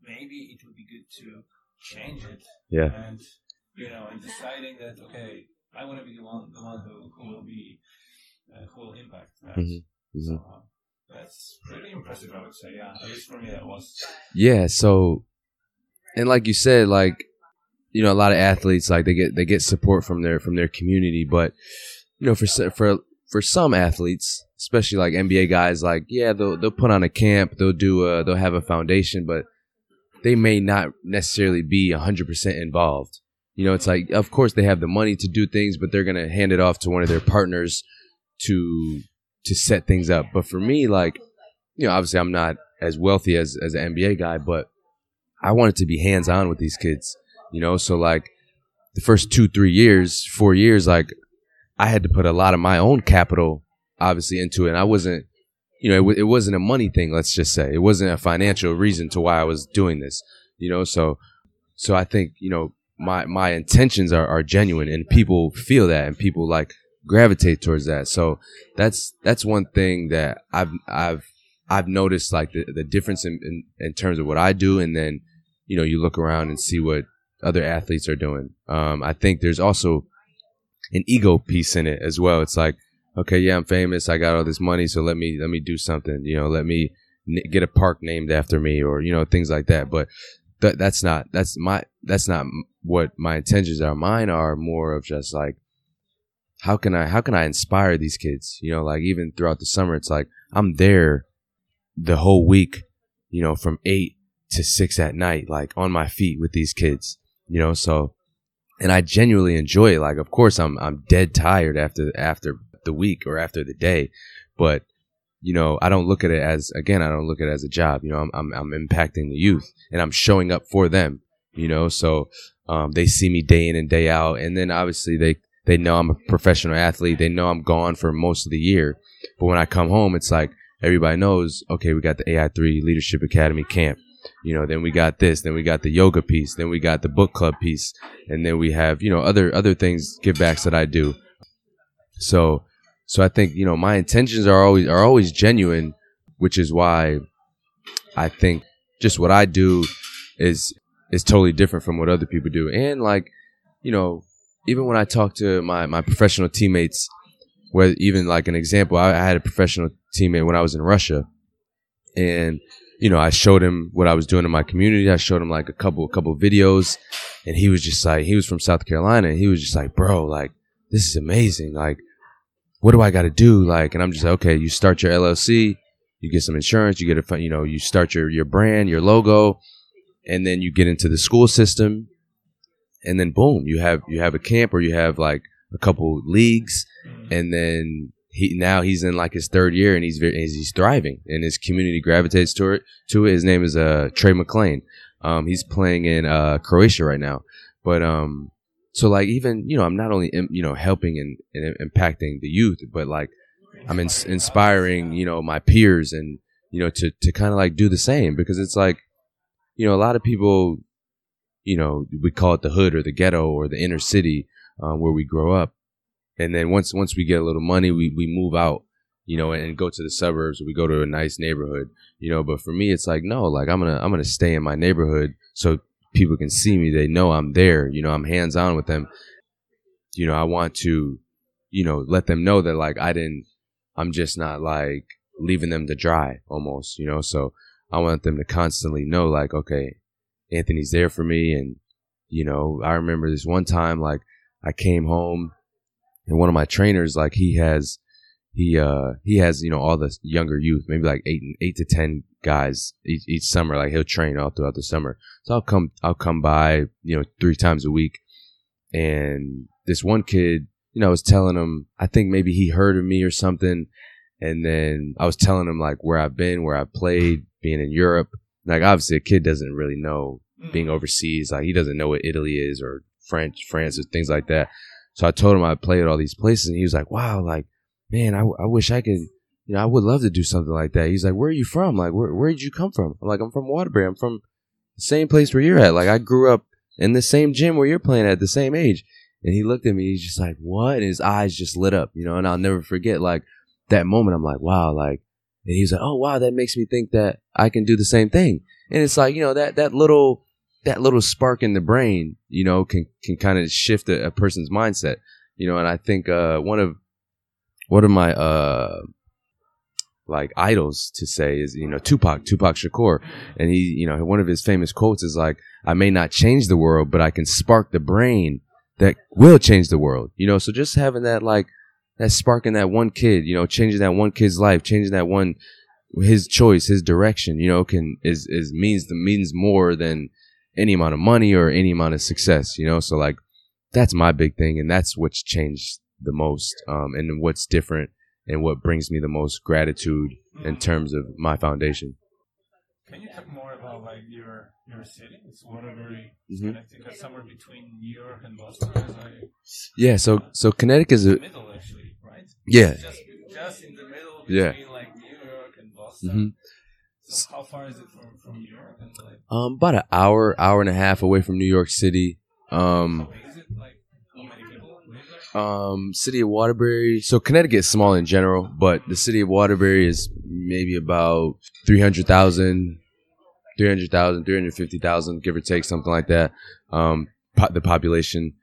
maybe it would be good to change it Yeah. and you know and deciding that okay i want to be the one the one who, who will be uh, who will impact that Mhm. Mhm. so uh, that's pretty impressive i would say yeah at least for me that was Yeah. So, and like you said, like you know, a lot of athletes like they get they get support from their from their community, but you know, for for for some athletes, especially like NBA guys, like yeah, they'll they'll put on a camp, they'll do a they'll have a foundation, but they may not necessarily be hundred percent involved. You know, it's like of course they have the money to do things, but they're gonna hand it off to one of their partners to to set things up. But for me, like you know, obviously I'm not as wealthy as as an NBA guy, but I wanted to be hands on with these kids. You know, so like the first two, three years, four years, like I had to put a lot of my own capital, obviously, into it. And I wasn't, you know, it, it wasn't a money thing. Let's just say it wasn't a financial reason to why I was doing this. You know, so so I think you know my my intentions are are genuine, and people feel that, and people like gravitate towards that. So that's that's one thing that I've I've I've noticed like the, the difference in, in, in terms of what I do, and then you know you look around and see what other athletes are doing. Um, I think there's also an ego piece in it as well. It's like, okay, yeah, I'm famous, I got all this money, so let me let me do something. You know, let me n- get a park named after me, or you know things like that. But that that's not that's my that's not what my intentions are. Mine are more of just like how can I how can I inspire these kids? You know, like even throughout the summer, it's like I'm there the whole week, you know, from eight to six at night, like on my feet with these kids, you know, so and I genuinely enjoy it. Like of course I'm I'm dead tired after after the week or after the day, but you know, I don't look at it as again, I don't look at it as a job. You know, I'm I'm, I'm impacting the youth and I'm showing up for them, you know, so um, they see me day in and day out, and then obviously they they know I'm a professional athlete. They know I'm gone for most of the year, but when I come home, it's like everybody knows. Okay, we got the AI3 Leadership Academy camp. You know, then we got this, then we got the yoga piece, then we got the book club piece, and then we have you know other other things give backs that I do. So, so I think you know my intentions are always are always genuine, which is why I think just what I do is is totally different from what other people do. And like, you know, even when I talk to my my professional teammates, where even like an example, I, I had a professional teammate when I was in Russia, and you know, I showed him what I was doing in my community. I showed him like a couple a couple videos, and he was just like, he was from South Carolina, and he was just like, bro, like this is amazing. Like, what do I got to do? Like, and I'm just like, okay, you start your LLC, you get some insurance, you get a, you know, you start your your brand, your logo, and then you get into the school system, and then boom, you have you have a camp or you have like a couple leagues, and then he now he's in like his third year and he's very, he's thriving and his community gravitates to it. To it, his name is uh Trey McLean. Um, he's playing in uh Croatia right now, but um, so like even you know I'm not only you know helping and, and impacting the youth, but like I'm ins- inspiring you know my peers and you know to to kind of like do the same because it's like you know a lot of people you know we call it the hood or the ghetto or the inner city um, where we grow up and then once once we get a little money, we we move out, you know, and go to the suburbs. We go to a nice neighborhood, you know. But for me, it's like no, like I'm gonna I'm gonna stay in my neighborhood so people can see me. They know I'm there. You know, I'm hands on with them. You know, I want to, you know, let them know that like I didn't. I'm just not like leaving them to dry almost. You know, so I want them to constantly know like okay, Anthony's there for me, and you know, I remember this one time like I came home and one of my trainers like he has he uh he has you know all the younger youth maybe like eight eight to ten guys each, each summer like he'll train all throughout the summer. So i'll come i'll come by you know three times a week. And this one kid you know i was telling him i think maybe he heard of me or something. And then i was telling him like where i've been where i've played being in europe. Like obviously a kid doesn't really know being overseas. Like he doesn't know what italy is or french france or things like that. So I told him I played at all these places, and he was like, "Wow, like, man, I, I wish I could, you know, I would love to do something like that." He's like, "Where are you from? Like, where where did you come from?" I'm like, "I'm from Waterbury. I'm from the same place where you're at. Like, I grew up in the same gym where you're playing at the same age." And he looked at me. He's just like, "What?" And his eyes just lit up, you know. And I'll never forget like that moment. I'm like, "Wow!" Like, and he's like, "Oh wow, that makes me think that I can do the same thing." And it's like, you know, that that little that little spark in the brain, you know, can can kind of shift a, a person's mindset you know, and I think uh, one of one of my uh, like idols to say is you know Tupac, Tupac Shakur, and he you know one of his famous quotes is like, "I may not change the world, but I can spark the brain that will change the world." You know, so just having that like that spark in that one kid, you know, changing that one kid's life, changing that one his choice, his direction, you know, can is is means the means more than any amount of money or any amount of success, you know. So like that's my big thing, and that's what's changed the most, um, and what's different, and what brings me the most gratitude in terms of my foundation. Can you talk more about like your your city? It's Waterbury, mm-hmm. Connecticut, somewhere between New York and Boston. I... Yeah, so so Connecticut is a middle actually, right? Yeah, just, just in the middle between yeah. like New York and Boston. Mm-hmm. So how far is it from, from New York? And like... Um, about an hour, hour and a half away from New York City. Um, um, city of Waterbury. So Connecticut is small in general, but the city of Waterbury is maybe about 300,000, 300,000, 350,000, give or take, something like that. Um, po- the population.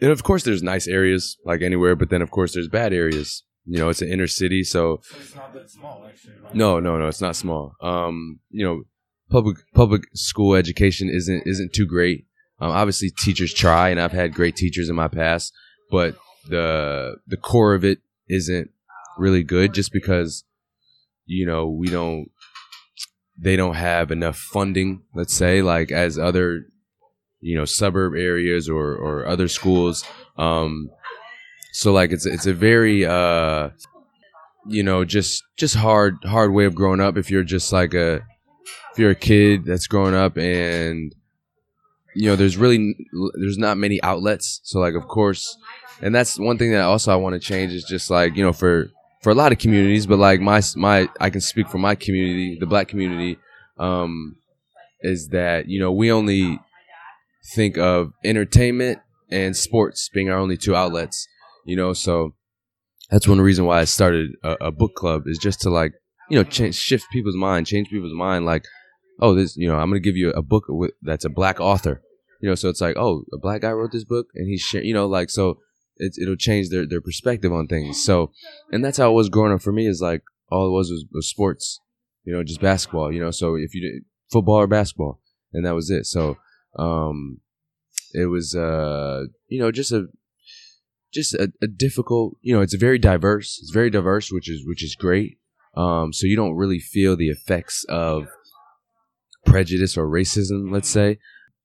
And of course, there's nice areas like anywhere, but then of course there's bad areas. You know, it's an inner city, so. so it's not that small, actually. Right? No, no, no, it's not small. Um, you know, public public school education isn't isn't too great. Um, obviously, teachers try, and I've had great teachers in my past, but the the core of it isn't really good, just because you know we don't they don't have enough funding. Let's say, like as other you know suburb areas or or other schools. Um, so like it's it's a very uh, you know just just hard hard way of growing up if you're just like a if you're a kid that's growing up and you know, there's really there's not many outlets. So like, of course, and that's one thing that also I want to change is just like you know for for a lot of communities, but like my my I can speak for my community, the black community, um, is that you know we only think of entertainment and sports being our only two outlets. You know, so that's one reason why I started a, a book club is just to like you know change shift people's mind, change people's mind, like oh, this, you know, I'm going to give you a book with, that's a black author. You know, so it's like, oh, a black guy wrote this book and he's, you know, like, so it, it'll change their, their perspective on things. So, and that's how it was growing up for me is like, all it was was, was sports, you know, just basketball, you know, so if you did football or basketball, and that was it. So, um, it was, uh, you know, just a, just a, a difficult, you know, it's very diverse. It's very diverse, which is, which is great. Um, so you don't really feel the effects of, prejudice or racism, let's say,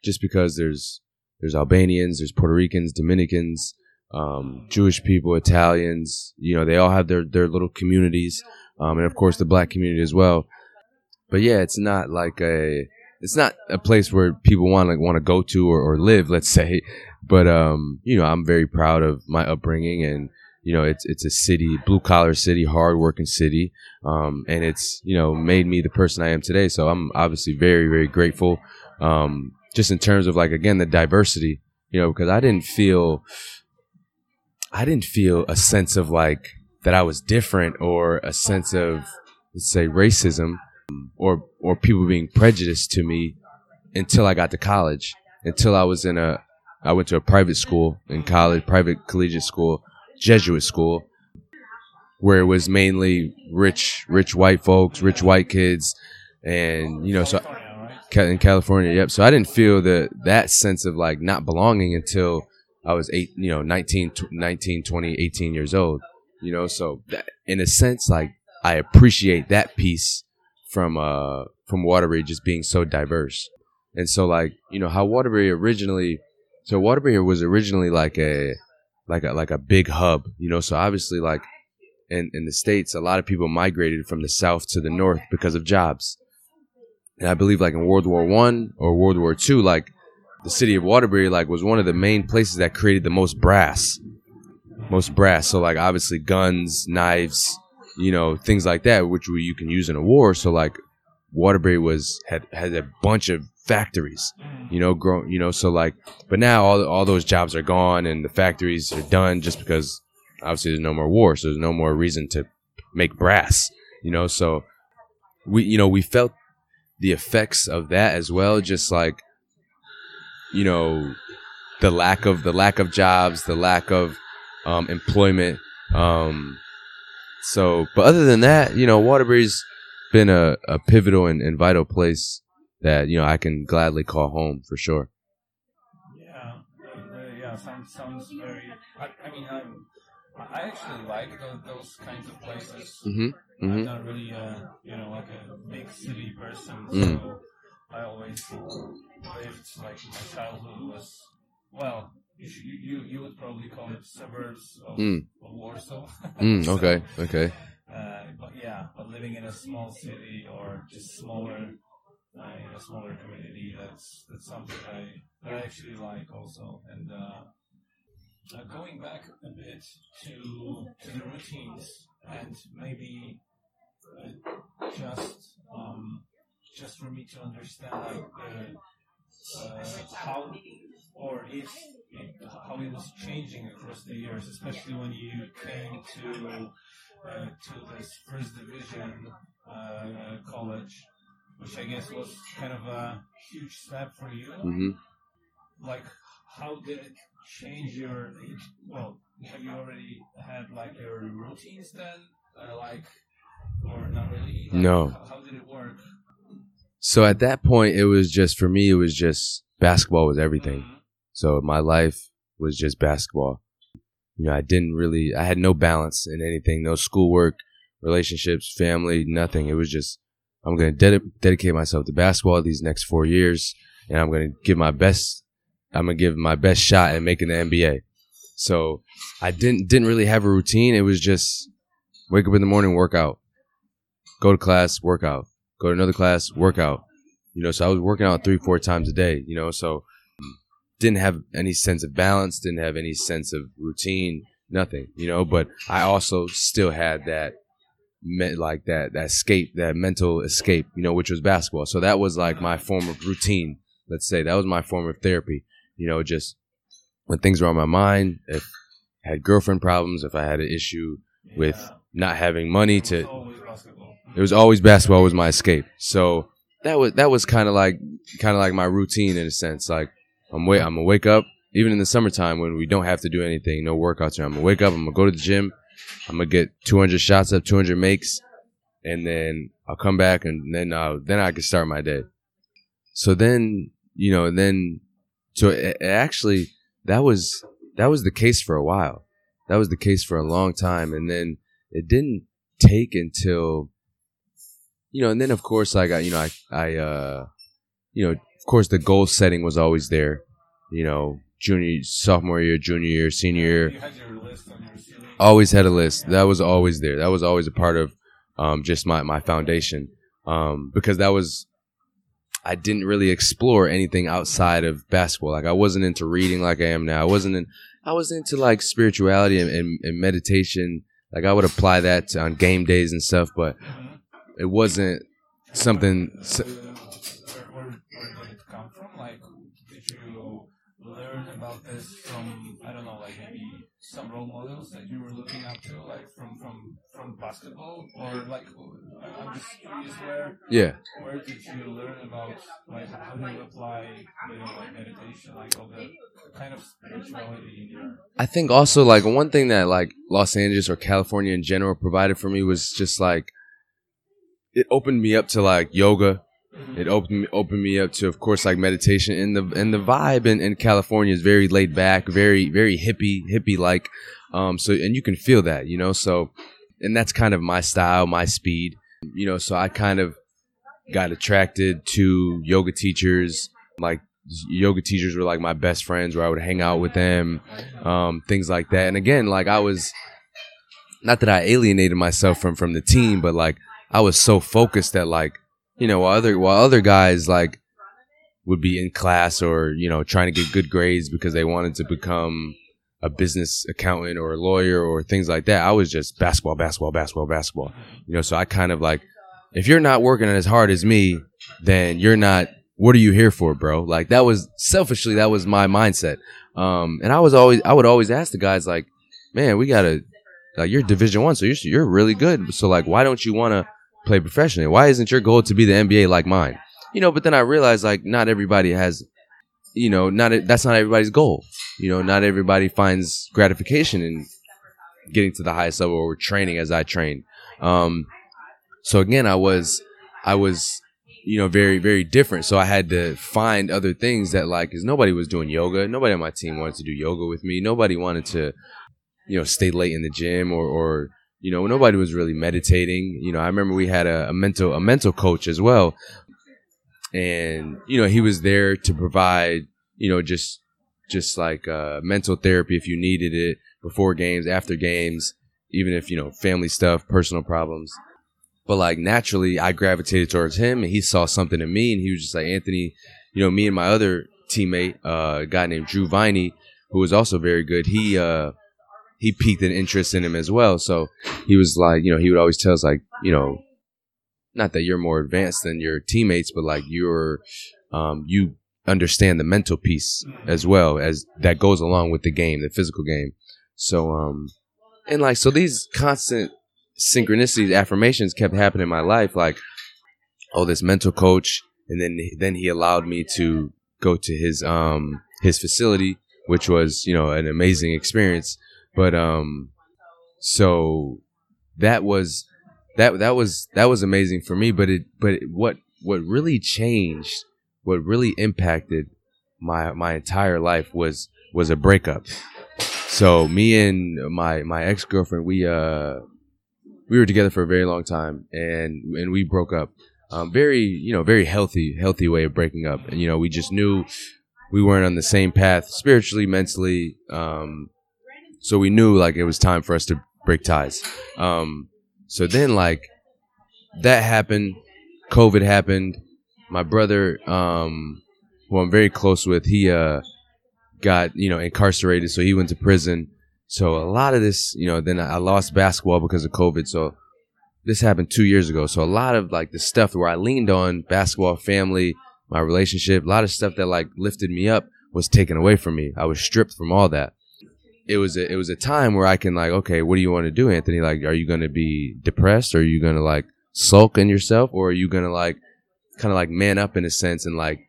just because there's there's Albanians, there's Puerto Ricans, Dominicans, um, Jewish people, Italians. You know, they all have their their little communities, um, and of course the black community as well. But yeah, it's not like a it's not a place where people want to want to go to or, or live, (laughs) let's say. But um, you know, I'm very proud of my upbringing, and you know, it's it's a city, blue collar city, hard working city, um, and it's you know made me the person I am today. So I'm obviously very very grateful. Um, just in terms of like again the diversity, you know, because I didn't feel, I didn't feel a sense of like that I was different or a sense of let's say racism or or people being prejudiced to me until I got to college. Until I was in a I went to a private school in college, private collegiate school, Jesuit school, where it was mainly rich rich white folks, rich white kids, and you know so in California. Yep. So I didn't feel the that sense of like not belonging until I was eight, you know, 19, 19 20, 18 years old. You know, so that, in a sense, like I appreciate that piece from uh from Waterbury just being so diverse. And so like, you know, how Waterbury originally so Waterbury was originally like a like a like a big hub, you know, so obviously like in, in the States a lot of people migrated from the south to the north because of jobs. And I believe like in World War One or World War Two, like the city of Waterbury like was one of the main places that created the most brass. Most brass. So like obviously guns, knives, you know, things like that, which you can use in a war. So like Waterbury was had had a bunch of factories, mm. you know, grow, you know, so like, but now all all those jobs are gone and the factories are done just because obviously there's no more war, so there's no more reason to make brass, you know. So we, you know, we felt the effects of that as well, just like, you know, the lack of the lack of jobs, the lack of um, employment. Um, so, but other than that, you know, Waterbury's been a, a pivotal and, and vital place that you know I can gladly call home for sure. Yeah, uh, yeah, sounds sounds very. I, I mean, I'm, I actually like those, those kinds of places. Mm-hmm. Mm-hmm. I'm not really, uh, you know, like a big city person, Mm. so I always lived like my childhood was well. You, you you you would probably call it suburbs of, Mm. of Warsaw. Mm, (laughs) So, okay, okay. uh, but yeah, but living in a small city or just smaller, uh, in a smaller community, that's that's something I that I actually like also. And uh, uh, going back a bit to to the routines and maybe uh, just um, just for me to understand like uh, uh, how or if it, how it was changing across the years, especially when you came to uh, to this first division uh, college, which I guess was kind of a huge step for you. Mm-hmm. Like, how did it change your? Well, have you already had like your routines then, uh, like, or not really? Like, No. How, how did it work? So at that point, it was just for me. It was just basketball was everything. Mhm. So my life was just basketball. You know, I didn't really, I had no balance in anything, no schoolwork, relationships, family, nothing. It was just, I'm going to ded- dedicate myself to basketball these next four years, and I'm going to give my best. I'm to give my best shot at making the NBA. So I didn't didn't really have a routine. It was just wake up in the morning, work out, go to class, work out, go to another class, work out. You know, so I was working out three, four times a day. You know, so didn't have any sense of balance, didn't have any sense of routine, nothing, you know, but I also still had that me- like that that escape, that mental escape, you know, which was basketball. So that was like my form of routine, let's say. That was my form of therapy, you know, just when things were on my mind, if I had girlfriend problems, if I had an issue with Yeah. not having money to always basketball. it was always basketball was my escape. So that was that was kind of like kind of like my routine in a sense. Like I'm wait I'm gonna wake up even in the summertime when we don't have to do anything, no workouts. Or I'm gonna wake up. I'm gonna go to the gym. I'm gonna get 200 shots up, 200 makes, and then I'll come back and then uh, then I can start my day. So then you know, and then so it, it actually that was that was the case for a while. That was the case for a long time, and then it didn't take until you know, and then of course I got, you know, I, I, uh, you know, of course the goal setting was always there, you know, junior, sophomore year, junior year, senior year. You had your list on your ceiling. Always had a list. That was always there. That was always a part of um, just my my foundation um, because that was I didn't really explore anything outside of basketball. Like I wasn't into reading like I am now. I wasn't in. I was into like spirituality and, and, and meditation. Like I would apply that to, on game days and stuff, but mm-hmm. it wasn't something. Where, where, where did it come from? Like, did you learn about this from I don't know, like maybe some role models that you were looking up to, like from from from basketball, or like I- I'm just curious where Yeah. where did you learn about like how do you apply you know like meditation, like all the kind of spirituality in your I think also like one thing that like Los Angeles or California in general provided for me was just like it opened me up to like yoga. It opened opened me up to, of course, like meditation. And the and the vibe in, in California is very laid back, very very hippie hippie like. Um, so and you can feel that, you know. So and that's kind of my style, my speed, you know. So I kind of got attracted to yoga teachers. Like yoga teachers were like my best friends, where I would hang out with them, um, things like that. And again, like I was, not that I alienated myself from from the team, but like I was so focused that like you know while other while other guys like would be in class or you know trying to get good grades because they wanted to become a business accountant or a lawyer or things like that. I was just basketball, basketball, basketball, basketball. You know, so I kind of like if you're not working as hard as me, then you're not what are you here for, bro? Like that was selfishly that was my mindset. Um and I was always I would always ask the guys like, "Man, we got to like you're division 1, so you're you're really good. So like why don't you want to play professionally? Why isn't your goal to be the NBA like mine?" You know, but then I realized like not everybody has you know, not that's not everybody's goal. You know, not everybody finds gratification in getting to the highest level or training as I trained. Um, so again, I was, I was, you know, very, very different. So I had to find other things that like, cause nobody was doing yoga. Nobody on my team wanted to do yoga with me. Nobody wanted to, you know, stay late in the gym or, or, you know, nobody was really meditating. You know, I remember we had a, a mental, a mental coach as well. And, you know, he was there to provide, you know, just, just like, uh, mental therapy if you needed it before games, after games, even if, you know, family stuff, personal problems. But like naturally, I gravitated towards him and he saw something in me and he was just like, Anthony, you know, me and my other teammate, uh, a guy named Drew Viney, who was also very good, he, uh, he piqued an interest in him as well. So he was like, you know, he would always tell us like, you know, not that you're more advanced than your teammates, but like you're, um, you understand the mental piece as well as that goes along with the game, the physical game. So, um, and like, so these constant synchronicities, affirmations kept happening in my life. Like, oh, this mental coach. And then, then he allowed me to go to his, um, his facility, which was, you know, an amazing experience. But, um, so that was, that, that was, that was amazing for me. But it, but it, what, what really changed, what really impacted my, my entire life was, was a breakup. So me and my, my ex girlfriend, we, uh, we were together for a very long time and and we broke up. Um, very you know very healthy healthy way of breaking up. And you know we just knew we weren't on the same path spiritually mentally um, so we knew like it was time for us to break ties. Um, so then like that happened covid happened my brother um, who i'm very close with he uh, got you know incarcerated so he went to prison so a lot of this, you know, then I lost basketball because of COVID. So this happened two years ago. So a lot of like the stuff where I leaned on basketball, family, my relationship, a lot of stuff that like lifted me up was taken away from me. I was stripped from all that. It was a, it was a time where I can like, okay, what do you want to do, Anthony? Like, are you going to be depressed? Or are you going to like sulk in yourself? Or are you going to like kind of like man up in a sense and like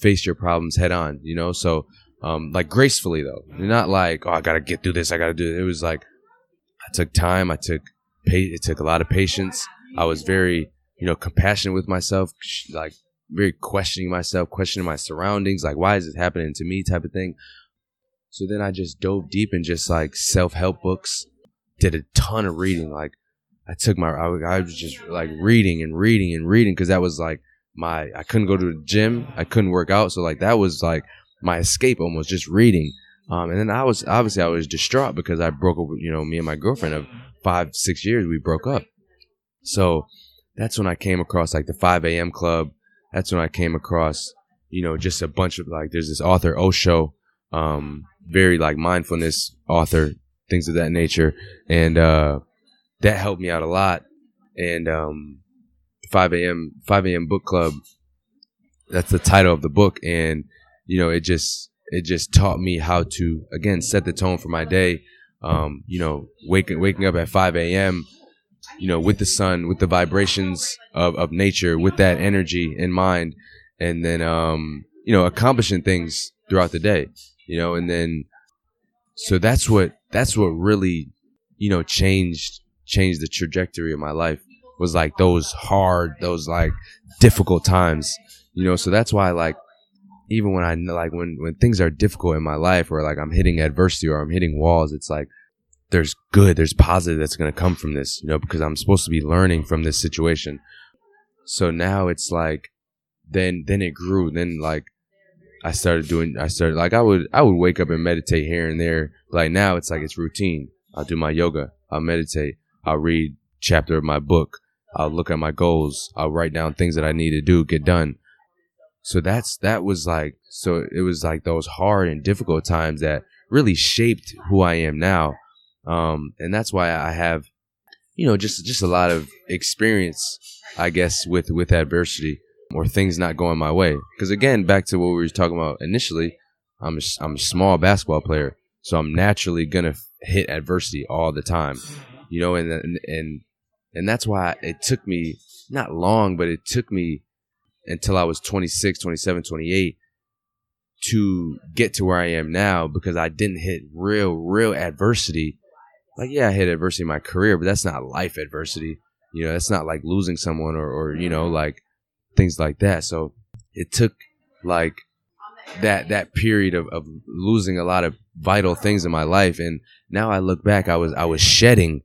face your problems head on, you know? So um, like gracefully though, You're not like oh I gotta get through this, I gotta do it. It was like I took time, I took pa- it took a lot of patience. I was very you know compassionate with myself, like very questioning myself, questioning my surroundings, like why is this happening to me, type of thing. So then I just dove deep in just like self help books, did a ton of reading. Like I took my I, I was just like reading and reading and reading because that was like my I couldn't go to the gym, I couldn't work out, so like that was like my escape almost just reading. Um, and then I was obviously I was distraught because I broke up. You know, me and my girlfriend of five six years we broke up. So that's when I came across like the 5 a.m. club. That's when I came across, you know, just a bunch of like, there's this author, Osho, um, very like mindfulness author, things of that nature. And, uh, that helped me out a lot. And, um, 5 a.m. 5 a.m. book club, that's the title of the book. And, you know, it just, it just taught me how to, again, set the tone for my day. Um, you know, waking, waking up at 5 a.m., you know, with the sun, with the vibrations of, of nature, with that energy in mind, and then, um, you know, accomplishing things throughout the day, you know, and then, so that's what, that's what really, you know, changed, changed the trajectory of my life was like those hard, those like difficult times, you know, so that's why like, even when I like when when things are difficult in my life or like I'm hitting adversity or I'm hitting walls, it's like there's good, there's positive that's going to come from this, you know, because I'm supposed to be learning from this situation. So now it's like, then, then it grew. Then like, I started doing, I started like, I would, I would wake up and meditate here and there. Like now it's like, it's routine. I'll do my yoga. I'll meditate. I'll read chapter of my book. I'll look at my goals. I'll write down things that I need to do, get done. So that's, that was like, so it was like those hard and difficult times that really shaped who I am now um, and that's why I have, you know, just just a lot of experience, I guess, with with adversity or things not going my way. Because again, back to what we were talking about initially, I'm a, I'm a small basketball player, so I'm naturally gonna hit adversity all the time, you know, and and and, and that's why it took me not long, but it took me until I was 26, 27, 28 to get to where I am now because I didn't hit real, real adversity like yeah, I had adversity in my career, but that's not life adversity. You know, that's not like losing someone or, or you know, like things like that. So it took like that that period of, of losing a lot of vital things in my life and now I look back I was I was shedding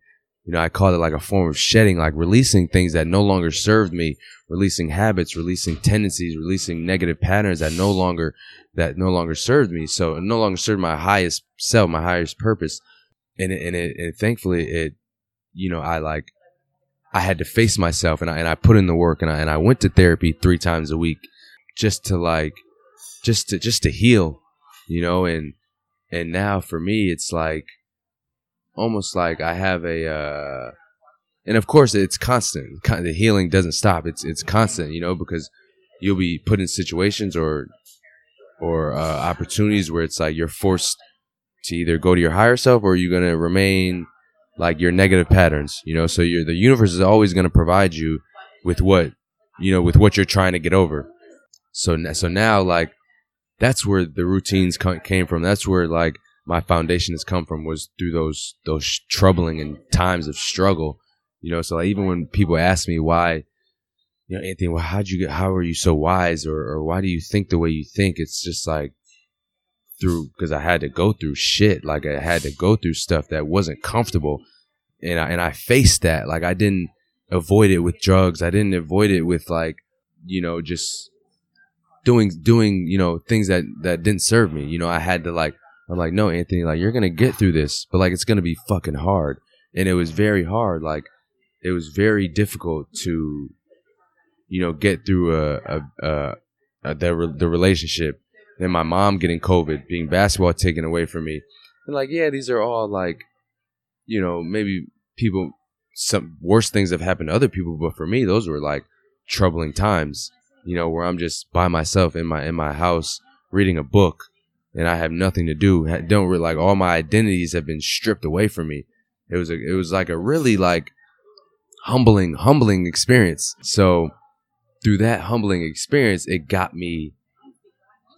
you know I call it like a form of shedding like releasing things that no longer served me releasing habits releasing tendencies releasing negative patterns that no longer that no longer served me. So it no longer served my highest self my highest purpose. And it, and it, and thankfully it, you know, I like, I had to face myself and I, and I put in the work and I, and I went to therapy three times a week just to like, just to, just to heal, you know, and, and now for me, it's like almost like I have a, uh, and of course it's constant. The healing doesn't stop. It's, it's constant, you know, because you'll be put in situations or, or, uh, opportunities where it's like you're forced to either go to your higher self or you're going to remain like your negative patterns, you know, so you're, the universe is always going to provide you with what, you know, with what you're trying to get over. So, so now like that's where the routines came from. That's where like my foundation has come from was through those, those troubling and times of struggle, you know, so like even when people ask me why, you know, Anthony, well, how'd you get, how are you so wise or, or why do you think the way you think? It's just like, through because I had to go through shit. Like I had to go through stuff that wasn't comfortable, and I and I faced that. Like I didn't avoid it with drugs. I didn't avoid it with like you know just doing doing you know things that that didn't serve me. You know I had to like I'm like no Anthony like you're gonna get through this, but like it's gonna be fucking hard, and it was very hard. Like it was very difficult to you know get through a, a, a, a the the relationship then my mom getting COVID, being basketball taken away from me. And like, yeah, these are all like, you know, maybe people, some worse things have happened to other people, but for me, those were like troubling times, you know, where I'm just by myself in my, in my house reading a book and I have nothing to do. Don't really like all my identities have been stripped away from me. It was a, it was like a really like humbling, humbling experience. So through that humbling experience, it got me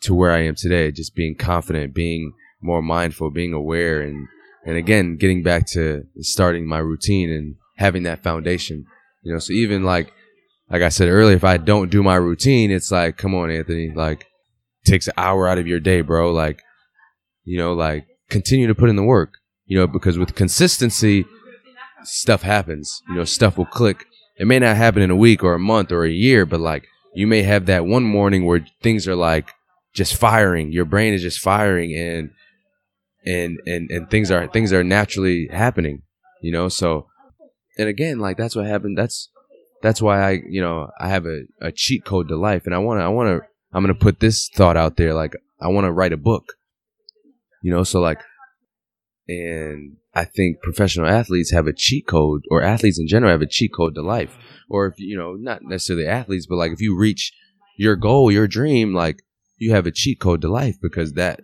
to where I am today, just being confident, being more mindful, being aware, and and again, getting back to starting my routine and having that foundation. You know, so even like like I said earlier, if I don't do my routine, it's like, come on, Anthony, like takes an hour out of your day, bro. Like, you know, like continue to put in the work. You know, because with consistency, stuff happens. You know, stuff will click. It may not happen in a week or a month or a year, but like you may have that one morning where things are like just firing. Your brain is just firing and and and and things are things are naturally happening, you know? So and again, like that's what happened. That's that's why I, you know, I have a, a cheat code to life and I want to I want to I'm going to put this thought out there like I want to write a book. You know, so like and I think professional athletes have a cheat code or athletes in general have a cheat code to life. Or if you know, not necessarily athletes, but like if you reach your goal, your dream, like you have a cheat code to life because that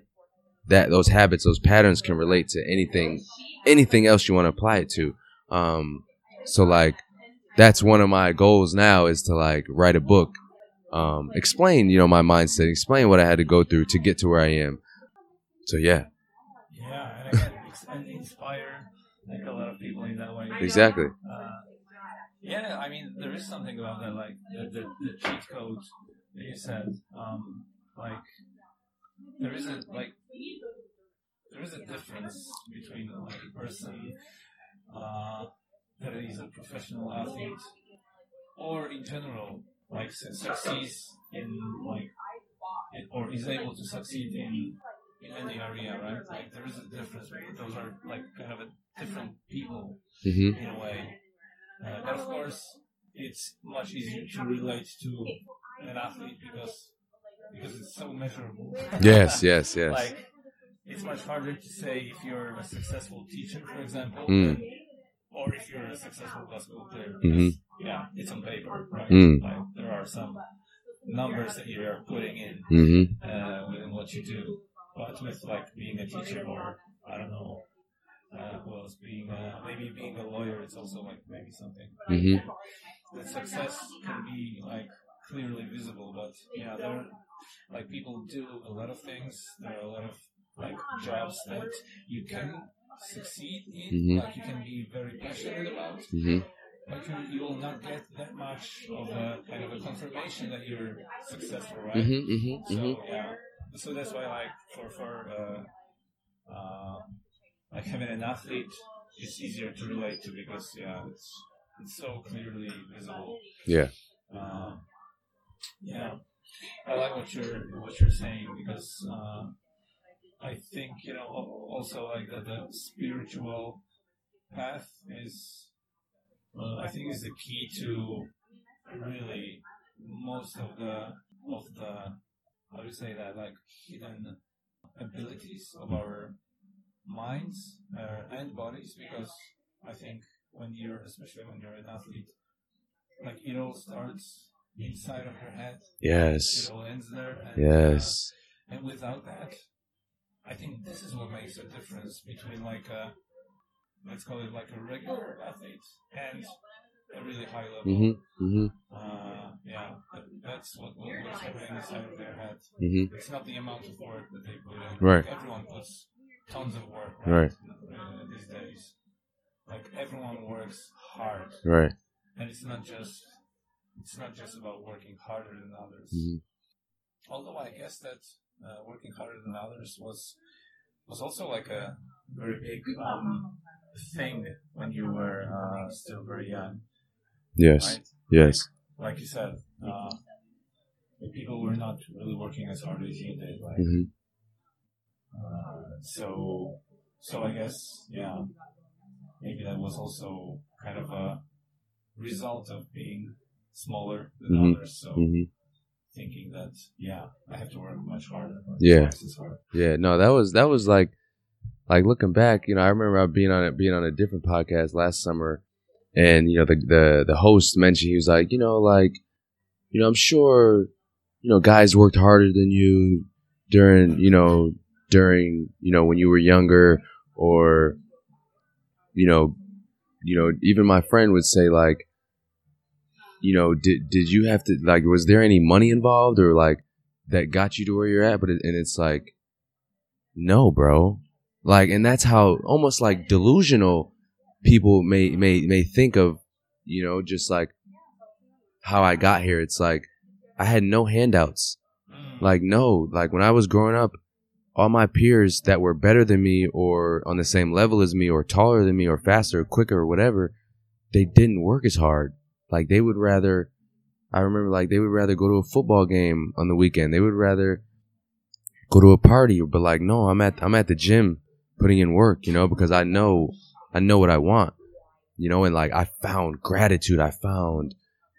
that those habits, those patterns can relate to anything anything else you want to apply it to. Um so like that's one of my goals now is to like write a book, um, explain, you know, my mindset, explain what I had to go through to get to where I am. So yeah. Yeah, and again, and inspire like a lot of people in that way. Exactly. Uh, yeah, I mean, there is something about that, like the, the, the cheat code that you said. Um, like, there is a like, there is a difference between like a person uh, that is a professional athlete, or in general, like su- succeeds in like, or is able to succeed in in any area, right? Like, there is a difference. Those are like kind of a different people hmm in a way. Uh, but of course, it's much easier to relate to an athlete because because it's so measurable. Yes, yes, yes. like it's much harder to say if you're a successful teacher, for example, Mm. Or if you're a successful basketball player. Mhm. Yeah, it's on paper, right? Mm. Like there are some numbers that you are putting in hmm uh, within what you do. But with like being a teacher or I don't know, uh, who else being uh, maybe being a lawyer, it's also like maybe something. hmm The success can be like clearly visible, but yeah, there are, like people do a lot of things. There are a lot of like jobs that you can succeed in, Mhm. like you can be very passionate about, hmm but you, you will not get that much of a kind of a confirmation that you're successful, right? hmm hmm So hmm yeah, so that's why like for for uh, uh, like having an athlete, it's easier to relate to because yeah, it's it's so clearly visible. Yeah. Uh, yeah, I like what you're what you're saying because uh, I think you know also like the, the spiritual path is uh, I think is the key to really most of the of the how do you say that like hidden abilities of our minds uh, and bodies because I think when you're especially when you're an athlete like it all starts inside of your head yes it Yes. all ends there and, Yes. uh, and without that I think this is what makes a difference between like a let's call it like a regular athlete and a really high level hmm hmm uh, yeah, that, that's what, what what's happening inside of their head. hmm It's not the amount of work that they put in. Right. Everyone puts tons of work Right. uh, these days. Like everyone works hard, Right. and it's not just it's not just about working harder than others. hmm Although I guess that uh, working harder than others was was also like a very big um, thing when you were uh, still very young, Yes. right? Yes. like you said, uh, the people were not really working as hard as you did. Like, hmm uh, so, so I guess, yeah, maybe that was also kind of a result of being smaller than Mhm. others. So hmm thinking that, yeah, I have to work much harder. Yeah. hard. Yeah, no, that was that was like like looking back, you know, I remember being on it being on a different podcast last summer and you know the the the host mentioned he was like, you know, like you know, I'm sure you know guys worked harder than you during, you know, during, you know, when you were younger or you know, you know, even my friend would say like you know, did did you have to like was there any money involved or like that got you to where you're at but it, and it's like no, bro. Like, and that's how almost like delusional people may may may think of, you know, just like how I got here. It's like I had no handouts. Mm. Like, no, like when I was growing up, all my peers that were better than me or on the same level as me or taller than me or faster or quicker or whatever, they didn't work as hard. Like they would rather I remember like they would rather go to a football game on the weekend. They would rather go to a party, but like, no, I'm at I'm at the gym putting in work, you know, because I know I know what I want, you know, and like I found gratitude. I found,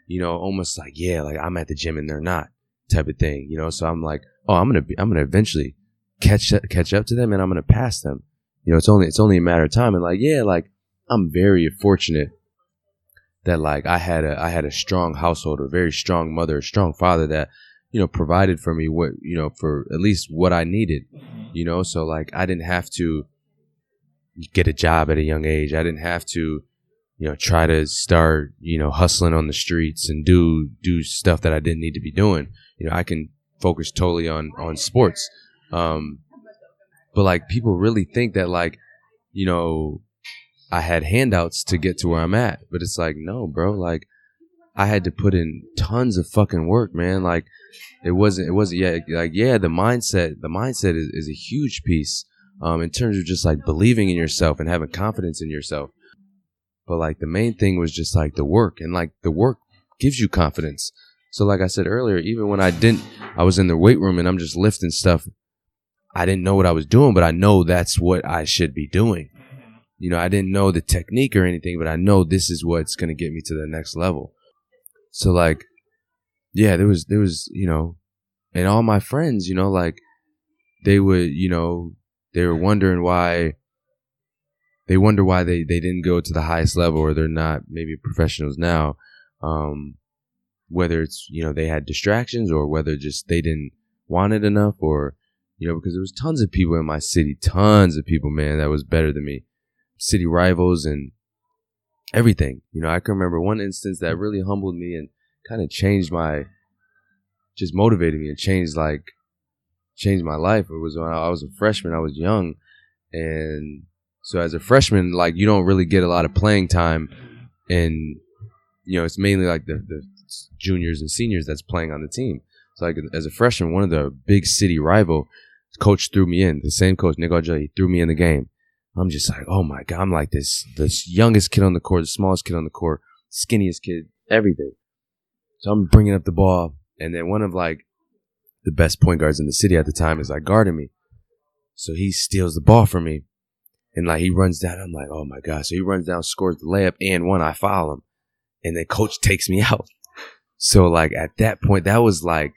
you know, almost like yeah, like I'm at the gym and they're not type of thing, you know. So I'm like, oh, I'm gonna be, I'm gonna eventually catch catch up to them and I'm gonna pass them. You know, it's only it's only a matter of time. And like, yeah, like I'm very fortunate that like I had a I had a strong household, a very strong mother, a strong father that you know provided for me what you know for at least what I needed. You know, so like I didn't have to get a job at a young age. I didn't have to you know try to start you know hustling on the streets and do do stuff that I didn't need to be doing. You know, I can focus totally on on sports. Um, but like people really think that like you know I had handouts to get to where I'm at, but it's like, no, bro. Like, I had to put in tons of fucking work, man. Like, it wasn't, it wasn't, yeah, like, yeah, the mindset, the mindset is, is a huge piece, um, in terms of just like believing in yourself and having confidence in yourself. But like, the main thing was just like the work, and like, the work gives you confidence. So, like I said earlier, even when I didn't, I was in the weight room and I'm just lifting stuff. I didn't know what I was doing, but I know that's what I should be doing you know, I didn't know the technique or anything, but I know this is what's going to get me to the next level. So like, yeah, there was, there was, you know, and all my friends, you know, like they would, you know, they were wondering why they wonder why they, they didn't go to the highest level or they're not maybe professionals now. Um, whether it's, you know, they had distractions or whether just they didn't want it enough or, you know, because there was tons of people in my city, tons of people, man, that was better than me city rivals and everything. You know, I can remember one instance that mm. really humbled me and kind of changed my, just motivated me and changed like, changed my life. It was when I was a freshman. I was young, and so as a freshman, like you don't really get a lot of playing time, and you know it's mainly like the, the juniors and seniors that's playing on the team. So like as a freshman, one of the big city rival coach threw me in. The same coach, Nick Argel, he threw me in the game. I'm just like, oh my god, I'm like this this youngest kid on the court, the smallest kid on the court, skinniest kid, everything. So I'm bringing up the ball, and then one of like the best point guards in the city at the time is like guarding me. So he steals the ball from me, and like he runs down. I'm like, oh my god! So he runs down, scores the layup, and one I foul him, and then coach takes me (laughs) out. So like at that point, that was like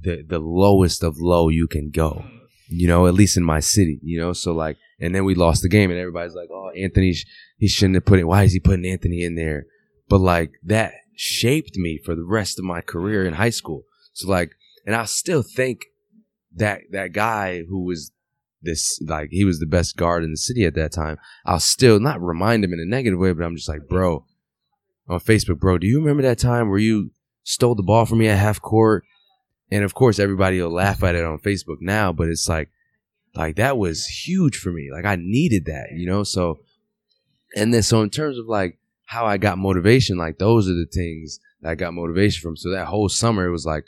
the the lowest of low you can go, you know, at least in my city, you know. So like and then we lost the game, and everybody's like, "Oh, Anthony, he shouldn't have put it. Why is he putting Anthony in there?" But like that shaped me for the rest of my career in high school. So like, and I still think that that guy who was this like he was the best guard in the city at that time. I'll still not remind him in a negative way, but I'm just like, bro, on Facebook, bro, do you remember that time where you stole the ball from me at half court? And of course, everybody will laugh at it on Facebook now, but it's like like that was huge for me. Like I needed that, you know? So, and then, so in terms of like how I got motivation, like those are the things that I got motivation from. So that whole summer, it was like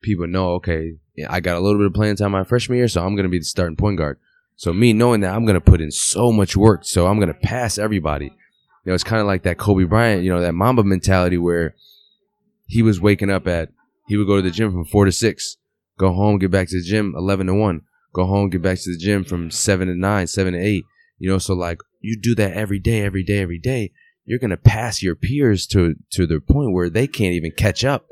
people know, okay, I got a little bit of playing time my freshman year, so I'm going to be the starting point guard. So me knowing that I'm going to put in so much work, so I'm going to pass everybody. You know, it's kind of like that Kobe Bryant, you know, that Mamba mentality where he was waking up at, he would go to the gym from four to six, go home, get back to the gym, 11 to one go home, get back to the gym from seven to nine, seven to eight. You know, so like you do that every day, every day, every day, you're gonna pass your peers to to the point where they can't even catch up.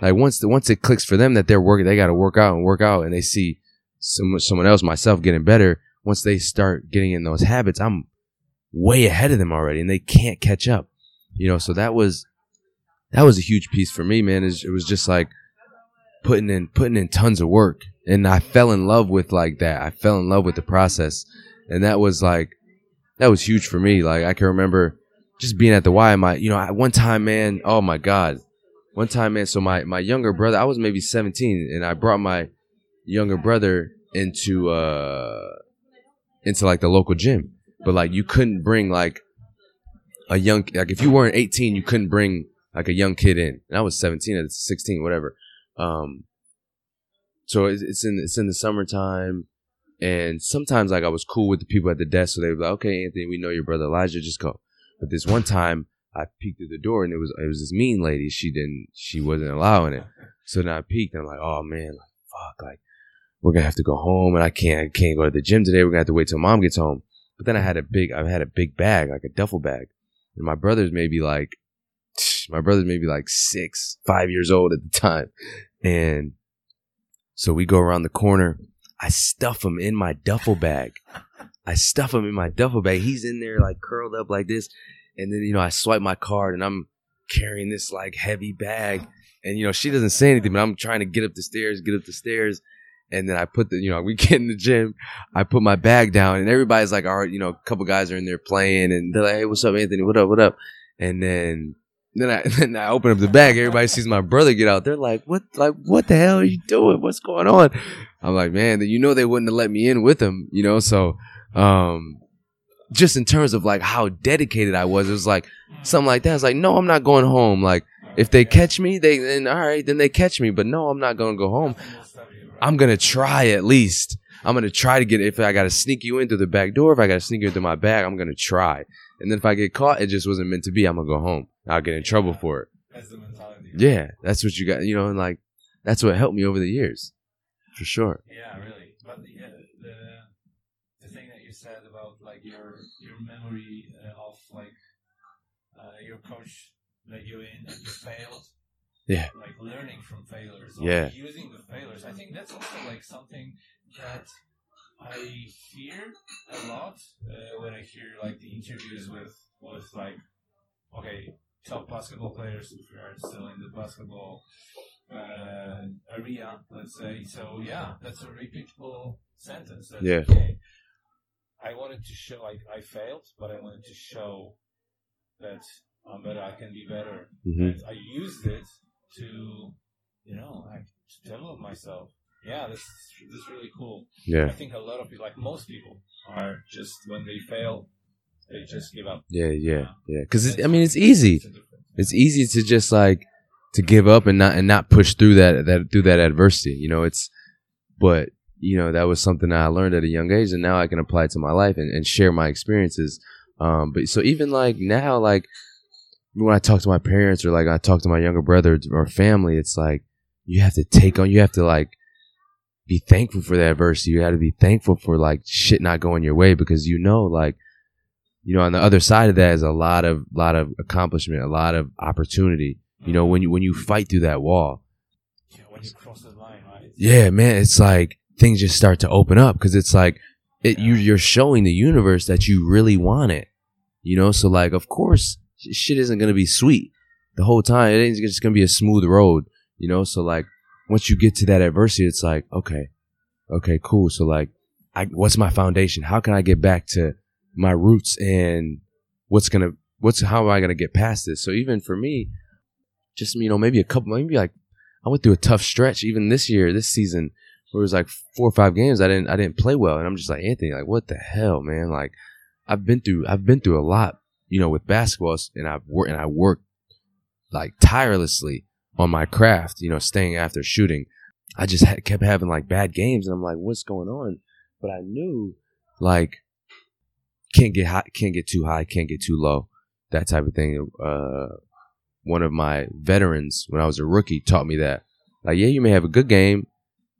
Like once the once it clicks for them that they're working, they got to work out and work out, and they see some someone else, myself, getting better. Once they start getting in those habits, I'm way ahead of them already, and they can't catch up. You know, so that was that was a huge piece for me, man. It was just like putting in putting in tons of work and I fell in love with like that. I fell in love with the process, and that was like that was huge for me. Like I can remember just being at the Y. My you know at one time, man. Oh my god, one time, man. So my my younger brother, I was maybe seventeen, and I brought my younger brother into uh into like the local gym, but like you couldn't bring like a young like if you weren't 18 you couldn't bring like a young kid in and i was 17 or 16 whatever um so it's, it's in it's in the summertime, and sometimes like I was cool with the people at the desk, so they were like, "Okay, Anthony, we know your brother Elijah, just go." But this one time, I peeked through the door, and it was it was this mean lady. She didn't she wasn't allowing it. So then I peeked, and I'm like, "Oh man, like fuck, like." we're gonna have to go home, and I can't I can't go to the gym today. We're gonna have to wait till mom gets home. But then I had a big I had a big bag, like a duffel bag, and my brother's maybe like (sniffs) my brother's maybe like six, five years old at the time, and so we go around the corner. I stuff him in my duffel bag. I stuff him in my duffel bag. He's in there like curled up like this, and then you know I swipe my card, and I'm carrying this like heavy bag, and you know she doesn't say anything, but I'm trying to get up the stairs, get up the stairs, and then I put the, you know, we (laughs) get in the gym. I put my bag down, and everybody's like, all right, you know, a couple guys are in there playing, and they're like, hey, what's up, Anthony? What up? What up? And then, then I, (laughs) then I open up the bag. Everybody sees my brother get out. They're like, what, like, what the hell are you doing? What's going on? I'm like, man, you know, they wouldn't have let me in with them, you know, so, um, just in terms of like how dedicated I was, it was like something like that. I was like, no, I'm not going home. Like, if they catch me, they then all right, then they catch me. But no, I'm not going to go home. I'm gonna try at least. I'm gonna try to get if I gotta sneak you in through the back door, if I gotta sneak you into my bag, I'm gonna try. And then if I get caught, it just wasn't meant to be. I'm gonna go home. I'll get in trouble for it. That's the mentality. Yeah, that's what you got. You know, and like that's what helped me over the years, for sure. Yeah, really. But yeah, the the thing that you said about like your your memory uh, of like uh, your coach let you in and you failed. Yeah. Like learning from failures. or Yeah. Using the failures. I think that's also like something that I hear a lot uh, when I hear like the interviews with with like okay top basketball players we are still in the basketball uh, area, let's say. So yeah, that's a repeatable sentence. That's Yeah. Okay. I wanted to show like I failed, but I wanted to show that I'm better. I can be better. hmm I used it to, you know, like to develop myself. Yeah, this this is really cool. Yeah. I think a lot of people, like most people, are just when they fail, they just give up. yeah, yeah, yeah. Because I mean, it's easy. It's it's easy to just like to give up and not and not push through that that through that adversity. You know, it's but you know that was something that I learned at a young age, and now I can apply it to my life and, and share my experiences. Um, but so even like now, like when I talk to my parents or like I talk to my younger brother or family, it's like you have to take on, you have to like be thankful for the adversity. You have to be thankful for like shit not going your way because you know, like you know, on the other side of that is a lot of lot of accomplishment, a lot of opportunity. You know, when you when you fight through that wall, yeah, when you cross the line, right? yeah, man, it's like things just start to open up because it's like it you you're showing the universe that you really want it. You know, so like of course shit isn't gonna be sweet the whole time. It ain't just gonna be a smooth road. You know, so like once you get to that adversity, it's like okay, okay, cool. So like, I what's my foundation? How can I get back to my roots and what's gonna what's how am I gonna get past this? So even for me, just you know maybe a couple maybe like I went through a tough stretch even this year, this season, where it was like four or five games I didn't I didn't play well, and I'm just like Anthony, like what the hell, man? Like I've been through I've been through a lot, you know, with basketball, and I've worked and I worked like tirelessly on my craft, you know, staying after shooting. I just had, kept having like bad games, and I'm like, what's going on? But I knew like can't get high, can't get too high, can't get too low, that type of thing. Uh, one of my veterans when I was a rookie taught me that. Like, yeah, you may have a good game,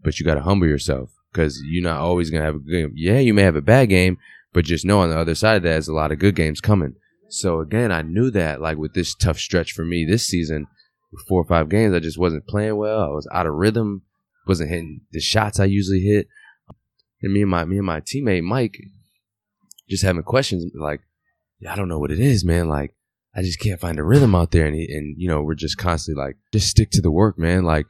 but you got to humble yourself because you're not always gonna have a good game. Yeah, you may have a bad game, but just know on the other side of that is a lot of good games coming. So again, I knew that like with this tough stretch for me this season, four or five games, I just wasn't playing well. I was out of rhythm, wasn't hitting the shots I usually hit. And me and my me and my teammate Mike just having questions like, I don't know what it is, man. Like, I just can't find a rhythm out there. And he, and you know, we're just constantly like, just stick to the work, man. Like,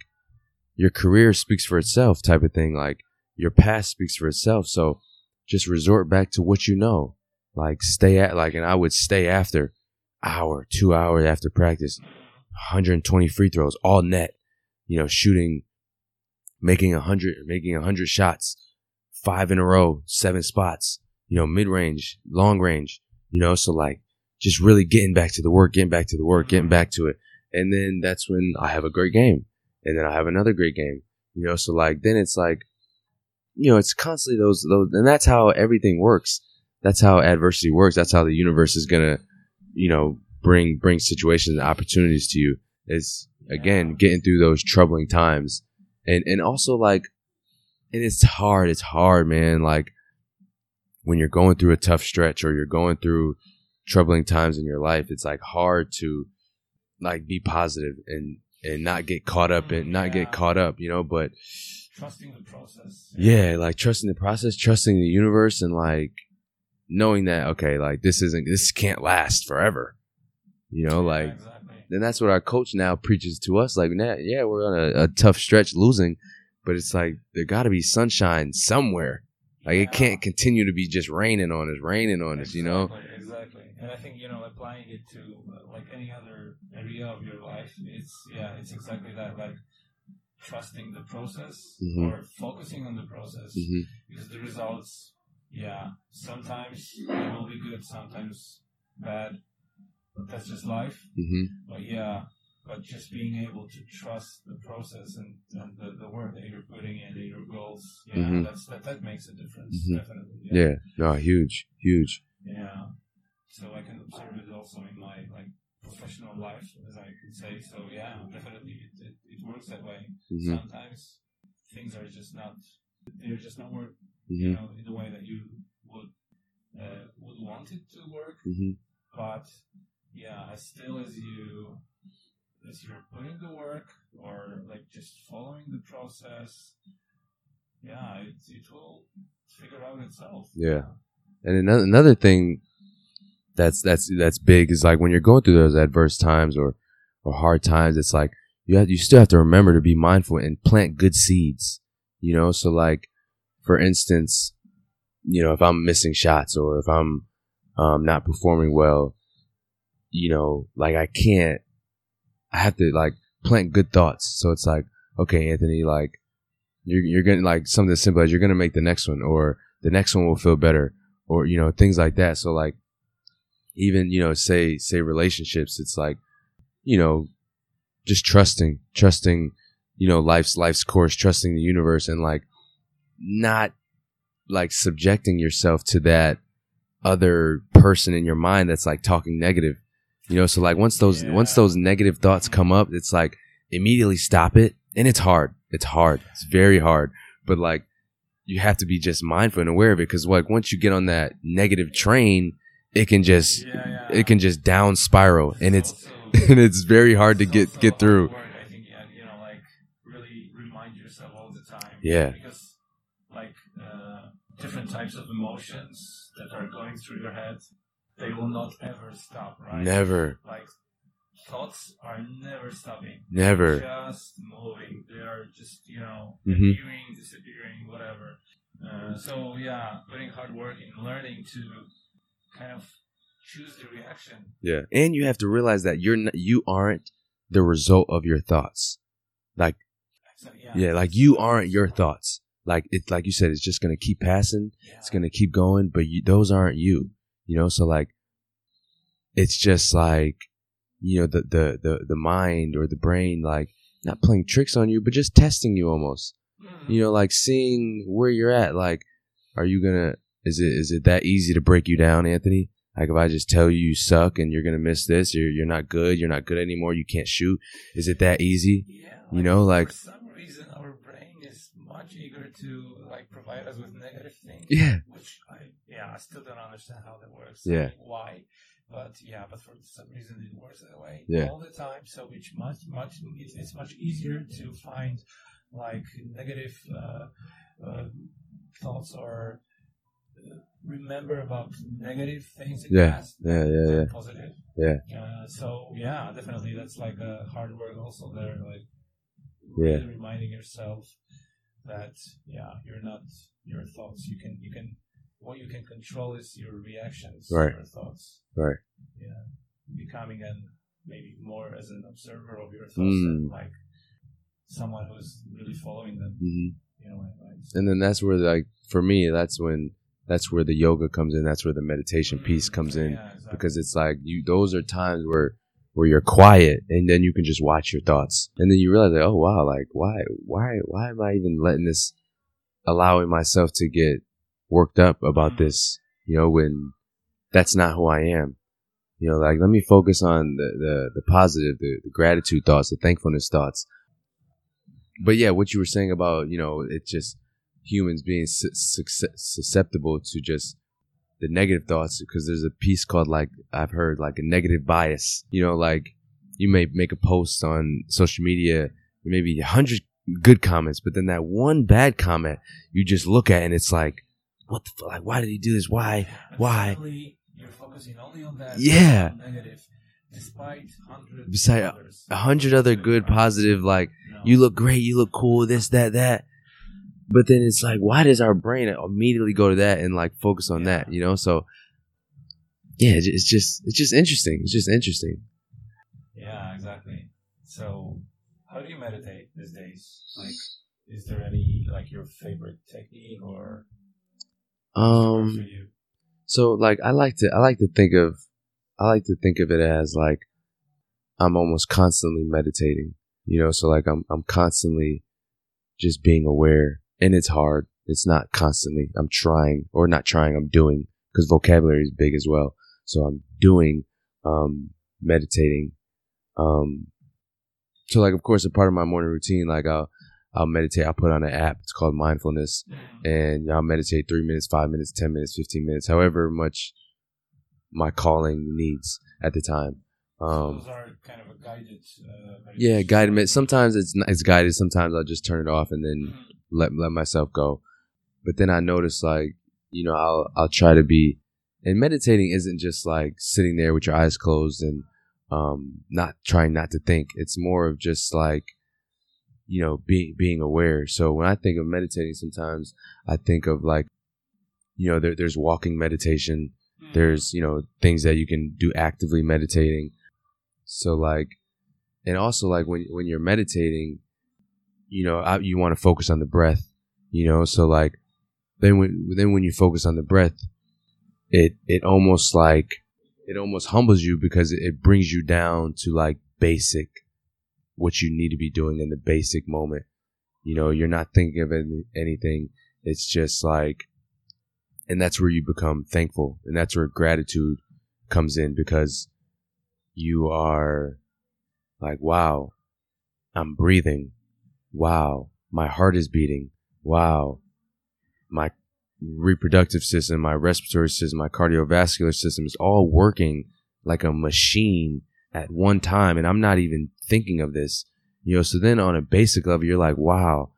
your career speaks for itself, type of thing. Like, your past speaks for itself. So, just resort back to what you know. Like, stay at like, and I would stay after hour, two hours after practice, 120 free throws, all net. You know, shooting, making a hundred, making a hundred shots, five in a row, seven spots you know, mid range, long range, you know, so like just really getting back to the work, getting back to the work, getting back to it. And then that's when I have a great game. And then I have another great game, you know, so like then it's like, you know, it's constantly those, those, and that's how everything works. That's how adversity works. That's how the universe is going to, you know, bring, bring situations and opportunities to you is again, getting through those troubling times. And, and also like, and it's hard. It's hard, man. Like when you're going through a tough stretch or you're going through troubling times in your life, it's like hard to like be positive and and not get caught up and not Yeah. get caught up, you know. But Trusting the process. yeah, like trusting the process, trusting the universe, and like knowing that okay, like this isn't this can't last forever, you know, Yeah, like. exactly. And that's what our coach now preaches to us. Like, nah, yeah, we're on a, a tough stretch losing, but it's like there got to be sunshine somewhere. Like it can't continue to be just raining on us, raining on us. You know? Exactly, Exactly. And I think, you know, applying it to uh, like any other area of your life, it's, yeah, it's exactly that. Like trusting the process Mhm. or focusing on the process hmm because the results, yeah, sometimes they will be good, sometimes bad, that's just life. hmm But yeah, but just being able to trust the process and, and the, the work that you're putting in, and your goals, yeah, Mhm. that's that that makes a difference, Mhm. definitely. Yeah. No, huge, huge. Yeah. So I can observe it also in my like professional life, as I could say. So yeah, definitely it, it, it works that way. hmm Sometimes things are just not they're just not work you know in the way that you would uh, would want it to work. hmm But yeah, as still as you as you're putting the work or like just following the process, yeah, it it will figure out itself. Yeah. And another another thing that's that's that's big is like when you're going through those adverse times or or hard times, it's like you have you still have to remember to be mindful and plant good seeds. You know, so like for instance, you know, if I'm missing shots or if I'm um, not performing well, you know, like I can't. I have to like plant good thoughts. So it's like, okay, Anthony, like you're you're gonna like something as simple as you're gonna make the next one, or the next one will feel better, or you know things like that. So like, even you know, say say relationships, it's like, you know, just trusting, trusting, you know, life's life's course, trusting the universe, and like not like subjecting yourself to that other person in your mind that's like talking negative you know so like once those Yeah. once those negative thoughts come up it's like immediately stop it and it's hard it's hard it's very hard but like you have to be just mindful and aware of it because like once you get on that negative train it can just Yeah, yeah. it can just down spiral and it's also- (laughs) and it's very hard to get get through hard think, yeah, you know, like really remind yourself all the time. Yeah. Because like uh, different types of emotions that are going through your head, they will not ever stop, right? never Like thoughts are never stopping. never Just moving. They are just you know Mhm. appearing, disappearing, whatever. Uh, so yeah, putting hard work in learning to kind of choose the reaction. Yeah, and you have to realize that you're not, you aren't the result of your thoughts. Like So, yeah, like you aren't your thoughts. Like it's like you said, it's just gonna keep passing. Yeah. It's gonna keep going, but you, those aren't you. You know, so like it's just like you know the the the the mind or the brain like not playing tricks on you, but just testing you almost. Mm. You know, like seeing where you're at. Like, are you gonna? Is it is it that easy to break you down, Anthony? Like if I just tell you you suck and you're gonna miss this, you're you're not good, you're not good anymore, you can't shoot. Is it that easy? Yeah, You know, like- for some reason our brain is much eager to like provide us with negative things. Yeah. Which I yeah, I still don't understand how that works. Yeah. why? But yeah, but for some reason it works that way Yeah. all the time. So it's much much it's, it's much easier to find like negative uh, uh, thoughts or uh, remember about negative things in Yeah, past yeah, than yeah, yeah. positive. Yeah. Uh, so yeah, definitely that's like a hard work also there, like Yeah. really reminding yourself that yeah, you're not your thoughts. You can you can what you can control is your reactions, Right. your thoughts. Right. Yeah, becoming an maybe more as an observer of your thoughts Mm. than like someone who's really following them. hmm You know, right? And then that's where like for me, that's when that's where the yoga comes in. That's where the meditation piece comes in Yeah, exactly. because it's like you. Those are times where where you're quiet and then you can just watch your thoughts and then you realize like, oh wow, like why why why am I even letting this allowing myself to get worked up about mm-hmm. this? You know, when that's not who I am. You know, like let me focus on the the, the positive, the, the gratitude thoughts, the thankfulness thoughts. But yeah, what you were saying about you know, it just humans being su- succe- susceptible to just the negative thoughts because there's a piece called like I've heard like a negative bias. You know, like you may make a post on social media, maybe a hundred good comments, but then that one bad comment you just look at and it's like, what the fuck? Like, why did he do this? Why? Why? You're focusing only on that. Yeah. Negative, despite hundreds. Beside. A hundred other good, positive, like No. you look great, you look cool, this, that, that. But then it's like, why does our brain immediately go to that and like focus on that? You know, so yeah, it's just it's just interesting. It's just interesting. Yeah, exactly. So, how do you meditate these days? Like, is there any like your favorite technique or Um, so like I like to I like to think of I like to think of it as like I'm almost constantly meditating. You know, so like I'm I'm constantly just being aware, and it's hard. It's not constantly. I'm trying, or not trying. I'm doing because vocabulary is big as well. So I'm doing, um, meditating. Um, so like of course a part of my morning routine, like I'll I'll meditate. I'll put on an app. It's called mindfulness, and I'll meditate three minutes, five minutes, ten minutes, fifteen minutes, however much my calling needs at the time. Um, Those are kind of a guided. Uh, yeah, guided. med- Sometimes it's it's guided. Sometimes I'll just turn it off and then Mhm. let let myself go. But then I notice like you know I'll I'll try to be and meditating isn't just like sitting there with your eyes closed and um not trying not to think. It's more of just like you know being being aware. So when I think of meditating, sometimes I think of like you know there, there's walking meditation. Mhm. There's you know things that you can do actively meditating. So like and also like when when you're meditating, you know, I, you want to focus on the breath, you know. So like then when then when you focus on the breath, it it almost like it almost humbles you because it, it brings you down to like basic what you need to be doing in the basic moment. You know, you're not thinking of any, anything. It's just like, and that's where you become thankful, and that's where gratitude comes in because you are like, wow, I'm breathing. Wow, my heart is beating. Wow, my reproductive system, my respiratory system, my cardiovascular system is all working like a machine at one time. And I'm not even thinking of this, you know. So then on a basic level, you're like, wow,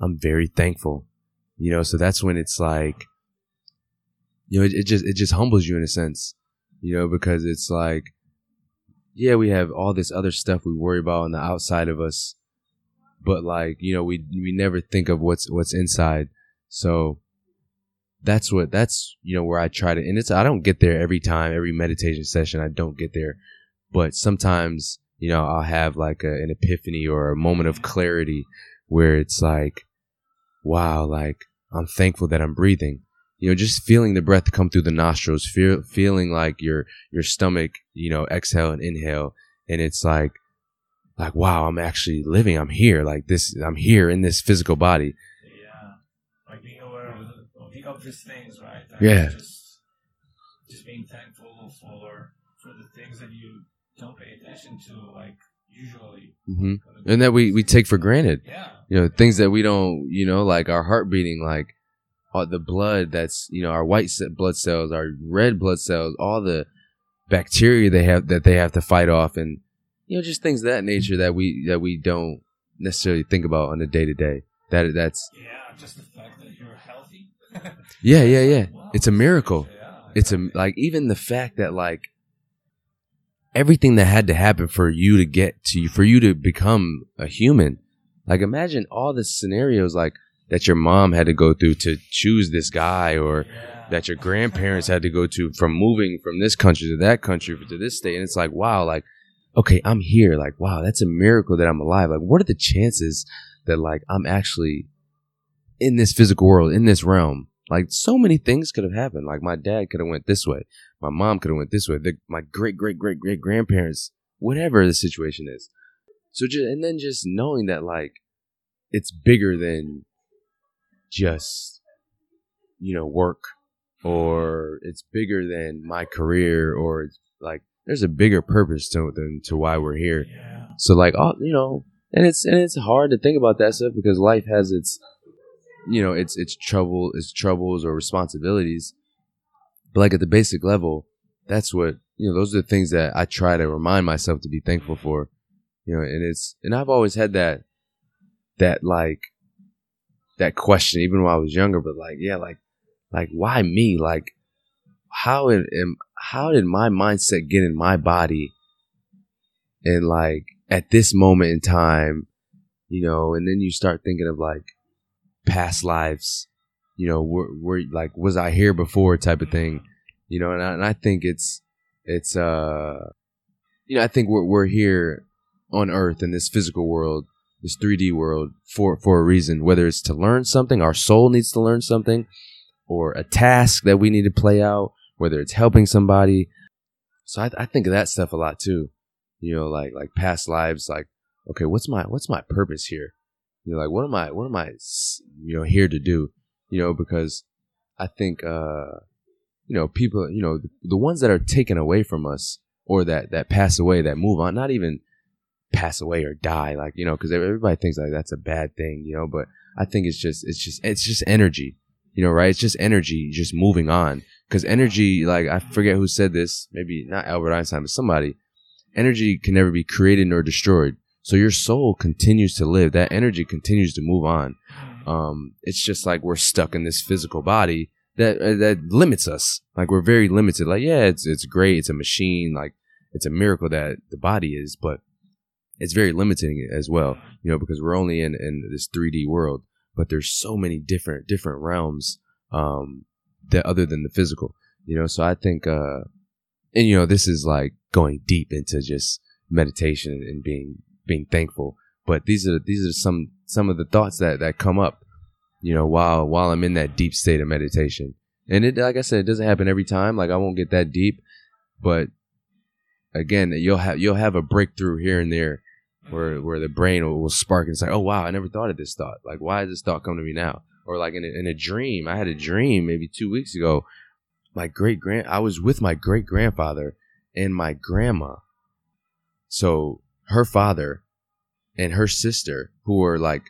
I'm very thankful, you know. So that's when it's like, you know, it, it just, it just humbles you in a sense, you know, because it's like, yeah, we have all this other stuff we worry about on the outside of us, but like, you know, we we never think of what's what's inside. So that's what that's you know where I try to and it's I don't get there every time, every meditation session I don't get there. But sometimes, you know, I'll have like a, an epiphany or a moment of clarity where it's like, wow, like I'm thankful that I'm breathing you know, just feeling the breath come through the nostrils, feel, feeling like your your stomach, you know, exhale and inhale, and it's like, like wow, I'm actually living. I'm here. Like this, I'm here in this physical body. Yeah, like being aware of, the, of the obvious things, right? Yeah. Just, just being thankful for for the things that you don't pay attention to, like usually. hmm And that we we take for granted. Yeah. You know, things that we don't, you know, like our heart beating, like all the blood that's, you know, our white blood cells, our red blood cells, all the bacteria they have that they have to fight off, and you know, just things of that nature that we that we don't necessarily think about on a day to day. That that's Yeah, just the fact that you're healthy. (laughs) yeah, yeah, yeah. Wow. It's a miracle. Yeah, It's a like even the fact that like everything that had to happen for you to get to you for you to become a human. Like imagine all the scenarios like that your mom had to go through to choose this guy or Yeah. that your grandparents had to go to from moving from this country to that country to this state. And it's like wow like okay i'm here. Like wow that's a miracle that i'm alive. Like what are the chances that like i'm actually in this physical world in this realm? Like so many things could have happened. Like my dad could have went this way my mom could have went this way the, my great great great great grandparents whatever the situation is so just and then just knowing that like it's bigger than just you know work or it's bigger than my career or it's like there's a bigger purpose to than to why we're here Yeah. so like oh you know and it's and it's hard to think about that stuff because life has its you know, it's it's trouble, it's troubles or responsibilities. But like at the basic level, that's what you know. Those are the things that I try to remind myself to be thankful for. You know, and it's and I've always had that that like that question even when I was younger. But like, yeah, like like why me? Like how am how did my mindset get in my body? And like at this moment in time, you know, and then you start thinking of like past lives, you know, were, were like, was I here before type of thing, you know, and I, and I think it's, it's, uh, you know, I think we're, we're here on earth in this physical world, this 3D world for, for a reason, whether it's to learn something, our soul needs to learn something, or a task that we need to play out, whether it's helping somebody. So I, I think of that stuff a lot too, you know, like, like past lives, like, okay, what's my, what's my purpose here? You know, like what am I what am I you know here to do? You know, because I think uh you know people you know the, the ones that are taken away from us or that that pass away that move on, not even pass away or die like you know because everybody thinks like that's a bad thing you know but i think it's just it's just it's just energy you know right it's just energy just moving on because energy like i forget who said this maybe not albert einstein but somebody energy can never be created nor destroyed so your soul continues to live. That energy continues to move on. Um, it's just like we're stuck in this physical body that uh, that limits us. Like we're very limited. Like yeah, it's it's great. It's a machine. Like it's a miracle that the body is, but it's very limiting as well. You know, because we're only in in this 3D world, but there's so many different different realms um, that other than the physical. You know, so I think, uh, and you know, this is like going deep into just meditation and being being thankful. But these are these are some some of the thoughts that that come up, you know, while while I'm in that deep state of meditation. And it, like I said, it doesn't happen every time. Like I won't get that deep, but again, you'll have you'll have a breakthrough here and there, where where the brain will, will spark and say, "Oh wow, I never thought of this thought. Like, why did this thought come to me now?" Or like in a, in a dream, I had a dream maybe two weeks ago. My great grand, I was with my great grandfather and my grandma. So her father and her sister, who are like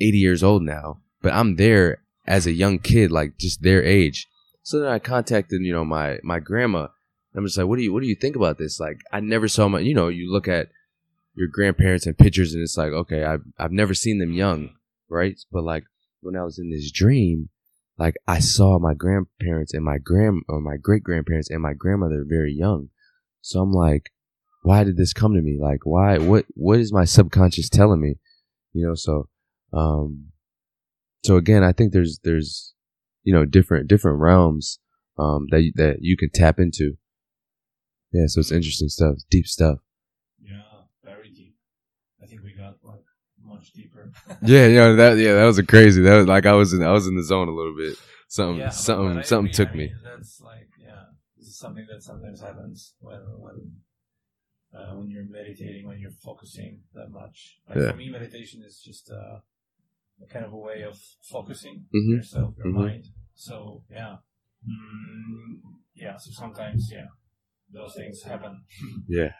80 years old now, but I'm there as a young kid, like just their age. So then I contacted, you know, my my grandma. I'm just like, what do you what do you think about this? Like, I never saw my, you know, you look at your grandparents and pictures, and it's like, okay, I've I've never seen them young, right? But like when I was in this dream, like I saw my grandparents and my grand or my great grandparents and my grandmother very young. So I'm like, why did this come to me? Like, why, what, what is my subconscious telling me? You know, so, um, so again, I think there's, there's, you know, different, different realms, um, that, you, that you can tap into. Yeah. So it's interesting stuff, deep stuff. Yeah. Very deep. I think we got like much deeper. (laughs) yeah. You know, that, yeah, that was a crazy, that was like, I was in, I was in the zone a little bit. Something, Yeah, something, something took I me. That's like, yeah, this is something that sometimes happens when when uh, when you're meditating, when you're focusing that much. Like Yeah. for me, meditation is just uh, a kind of a way of focusing Mhm. yourself, your Mhm. mind. So yeah, mm, yeah. So sometimes, yeah, those things happen. (laughs) Yeah.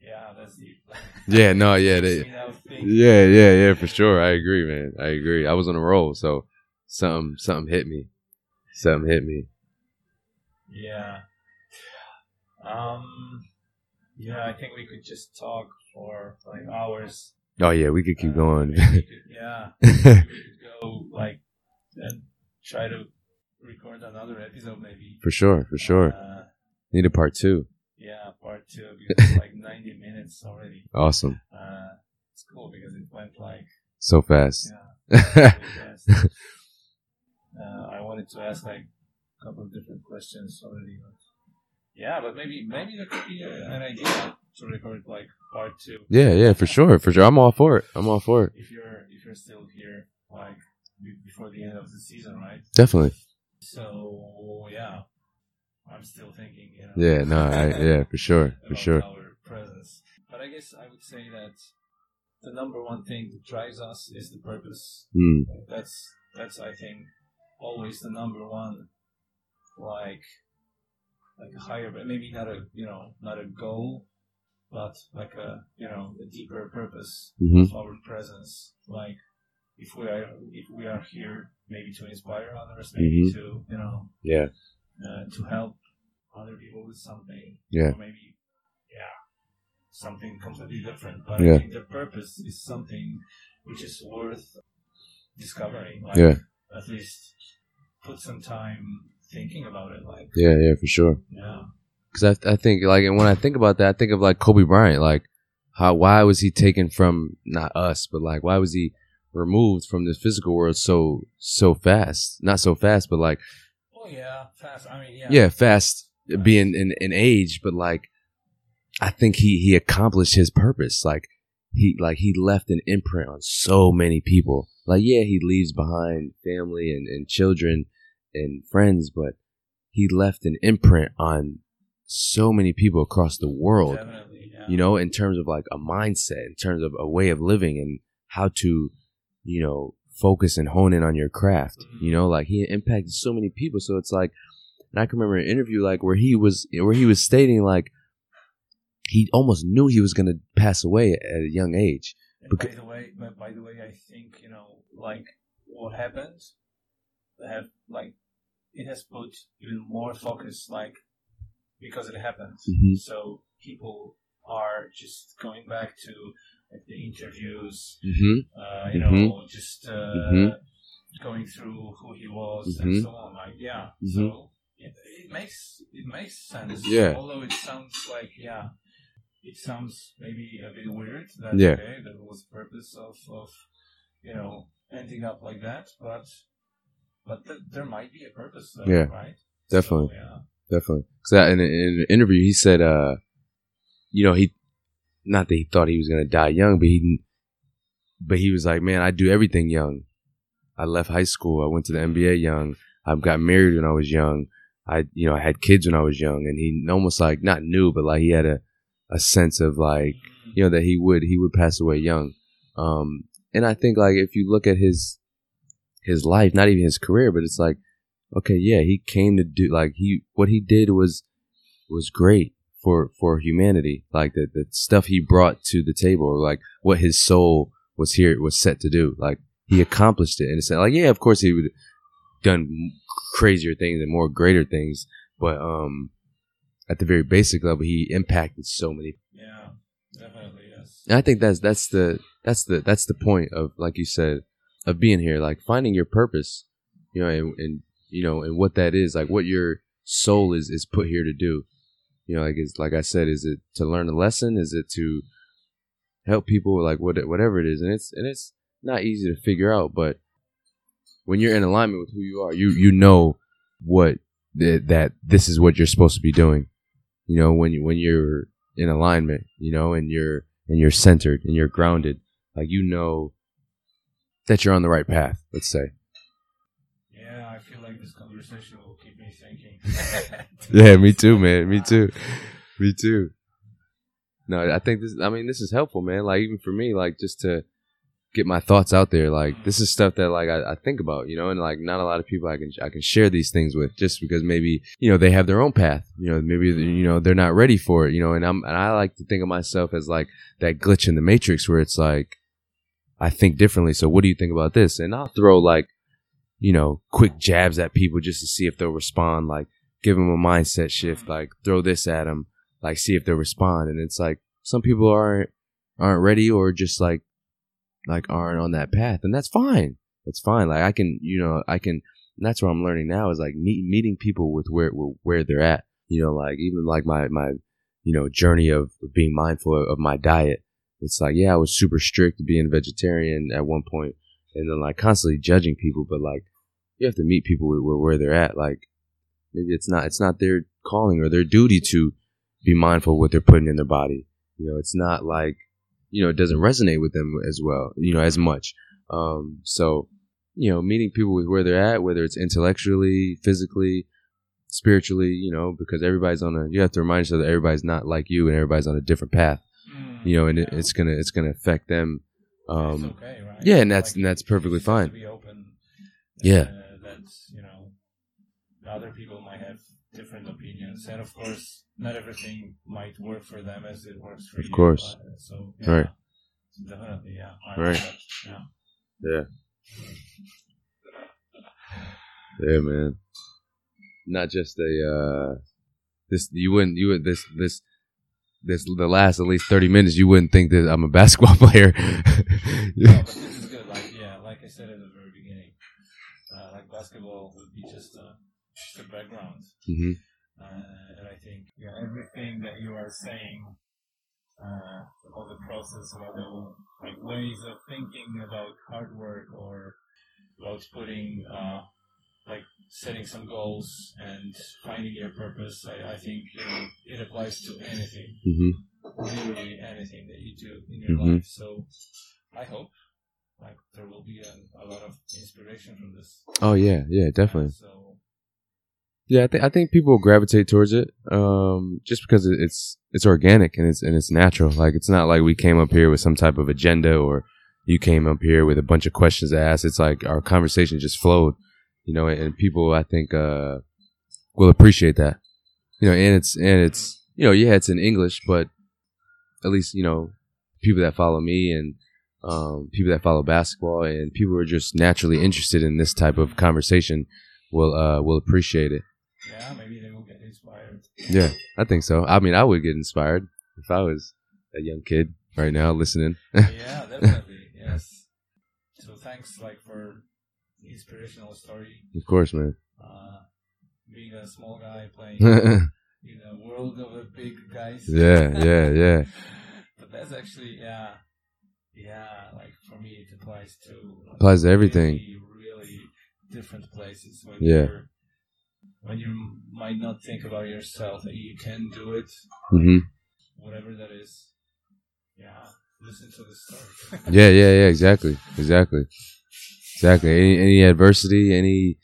Yeah, that's deep. (laughs) Yeah. No. Yeah. They, Makes me now think. Yeah, yeah, yeah, for sure. I agree, man. I agree. I was on a roll, so something something hit me. Something hit me. Yeah. Um. Yeah, I think we could just talk for like hours. Oh yeah, we could keep Uh, going. could- yeah, (laughs) we could go like and try to record another episode, maybe. for sure, for sure. Uh, Need a part two. yeah, part two because it's (laughs) like ninety minutes already. Awesome. Uh, it's cool because it went like So fast. yeah, (laughs) fast. Uh, I wanted to ask like a couple of different questions already, but yeah, but maybe maybe there could be an idea to record like part two. yeah, yeah, for sure, for sure. I'm all for it. I'm all for it. if you're if you're still here like before the end of the season, right? Definitely. So yeah, I'm still thinking. You know, Yeah, no, I, yeah, for sure, for sure. Our presence, but I guess I would say that the number one thing that drives us is the purpose. Mm, That's that's I think always the number one, like like a higher, but maybe not a you know not a goal, but like a you know a deeper purpose hmm of our presence. Like if we are if we are here maybe to inspire others, maybe Mhm. to you know Yeah. uh, to help other people with something, Yeah. or maybe yeah something completely different. But Yeah. I think the purpose is something which is worth discovering. Like, Yeah. At least put some time thinking about it. Like Yeah. Yeah. For sure. yeah. Because I, I think like, and when I think about that, I think of like Kobe Bryant. Like, how why was he taken from not us, but like why was he removed from the physical world so so fast? Not so fast, but like Oh yeah, fast. I mean yeah. yeah, fast being in, in age, but like I think he he accomplished his purpose. Like he like he left an imprint on so many people. Like yeah, he leaves behind family and, and children and friends, but he left an imprint on so many people across the world. Definitely. Yeah. You know, in terms of like a mindset, in terms of a way of living and how to, you know, focus and hone in on your craft. Mhm. You know, like he impacted so many people. So it's like and I can remember an interview like where he was where he was stating like he almost knew he was gonna pass away at a young age. And by the way, but by the way, I think you know, like what happened, have like it has put even more focus, like because it happened. Mhm. So people are just going back to like the interviews, Mm-hmm. uh, you Mhm. know, just uh, Mhm. going through who he was and so on. Like, yeah, Mhm. so it, it makes it makes sense. Yeah. Although it sounds like yeah, it sounds maybe a bit weird. That Yeah. okay, that was the purpose of of you know ending up like that, but but th- there might be a purpose. Though, Yeah, right. definitely. So, yeah. Definitely. Because in, in an interview, he said, uh, you know, he, not that he thought he was going to die young, but he, but he was like, man, I do everything young. I left high school. I went to the NBA young. I got married when I was young. I, you know, I had kids when I was young. And he almost like, not knew, but like he had a, a sense of like, Mm. you know, that he would, he would pass away young. Um, and I think like if you look at his, his life, not even his career, but it's like, okay, yeah, he came to do like he what he did was was great for for humanity. Like the the stuff he brought to the table, or like what his soul was here was set to do. Like he accomplished it, and it's like yeah, of course he would done crazier things and more greater things, but um, at the very basic level, he impacted so many. Yeah, definitely yes. And I think that's that's the that's the that's the point of like you said of being here, like finding your purpose, you know, and, and you know, and what that is, like what your soul is is put here to do. You know, like it's like I said, is it to learn a lesson? Is it to help people? Like what whatever it is, and it's and it's not easy to figure out, but when you're in alignment with who you are, you you know what that that this is what you're supposed to be doing. You know, when you when you're in alignment, you know, and you're and you're centered and you're grounded, like you know that you're on the right path. Let's say. Yeah, I feel like this conversation will keep me thinking. (laughs) Yeah, me too, man. Me too. Me too. No, I think this. I mean, this is helpful, man. Like even for me, like just to get my thoughts out there. Like this is stuff that like I, I think about, you know, and like not a lot of people I can I can share these things with, just because maybe you know they have their own path. You know, maybe you know they're not ready for it. You know, and I'm and I like to think of myself as like that glitch in the matrix where it's like I think differently. So what do you think about this? And I'll throw like you know quick jabs at people just to see if they'll respond. Like give them a mindset shift. Like throw this at them. Like see if they'll respond. And it's like some people aren't aren't ready or just like like aren't on that path, and that's fine. It's fine. Like I can, you know, I can. That's what I'm learning now is like meet, meeting people with where where they're at. You know, like even like my my you know journey of being mindful of my diet. It's like yeah, I was super strict being a vegetarian at one point, and then like constantly judging people. But like you have to meet people where where they're at. Like maybe it's not it's not their calling or their duty to be mindful of what they're putting in their body. You know, it's not like you know, it doesn't resonate with them as well, you know, as much. Um, so, you know, meeting people with where they're at, whether it's intellectually, physically, spiritually, you know, because everybody's on a, you have to remind yourself that everybody's not like you and everybody's on a different path, Mm, you know, and it, it's gonna, it's gonna affect them. Um, okay, right? yeah, and that's- Like, and that's perfectly fine. Open. Yeah. Uh, that's you know, other people might have different opinions, and of course, not everything might work for them as it works for Of you. course. but, uh, so yeah, Right. definitely, yeah. Right. that, Yeah. yeah. Yeah, man. Not just a uh this you wouldn't you would this this this the last at least thirty minutes you wouldn't think that I'm a (laughs) basketball player. No, but this is good. Like yeah, like I said at the very beginning, uh, like basketball would be just a just a background, hmm uh, and I think yeah, everything that you are saying, uh, all the process, about the like ways of thinking about hard work or about putting uh, like setting some goals and finding your purpose. I, I think you know, it applies to anything hmm literally anything that you do in your Mhm. life. So I hope like there will be a, a lot of inspiration from this. Oh yeah, yeah, definitely. So Yeah, I think I think people gravitate towards it, um, just because it's it's organic and it's and it's natural. Like it's not like we came up here with some type of agenda or you came up here with a bunch of questions to ask. It's like our conversation just flowed, you know, and people I think uh, will appreciate that, you know, and it's and it's you know yeah it's in English, but at least you know people that follow me and um, people that follow basketball and people who are just naturally interested in this type of conversation will uh, will appreciate it. yeah, maybe they will get inspired. Yeah, I think so. I mean, I would get inspired if I was a young kid right now listening. (laughs) yeah, definitely. Yes. So thanks like for inspirational story. of course, man. Uh, being a small guy playing (laughs) in a world of a big guys. yeah, yeah. (laughs) Yeah. but that's actually yeah, yeah. Like for me, it applies to like, Applies to everything. Really, really different places. When Yeah. You're, when you might not think about yourself that you can do it, hmm whatever that is. Yeah, listen to the story. Yeah, yeah, yeah. (laughs) Exactly, exactly, exactly. Any, any adversity, any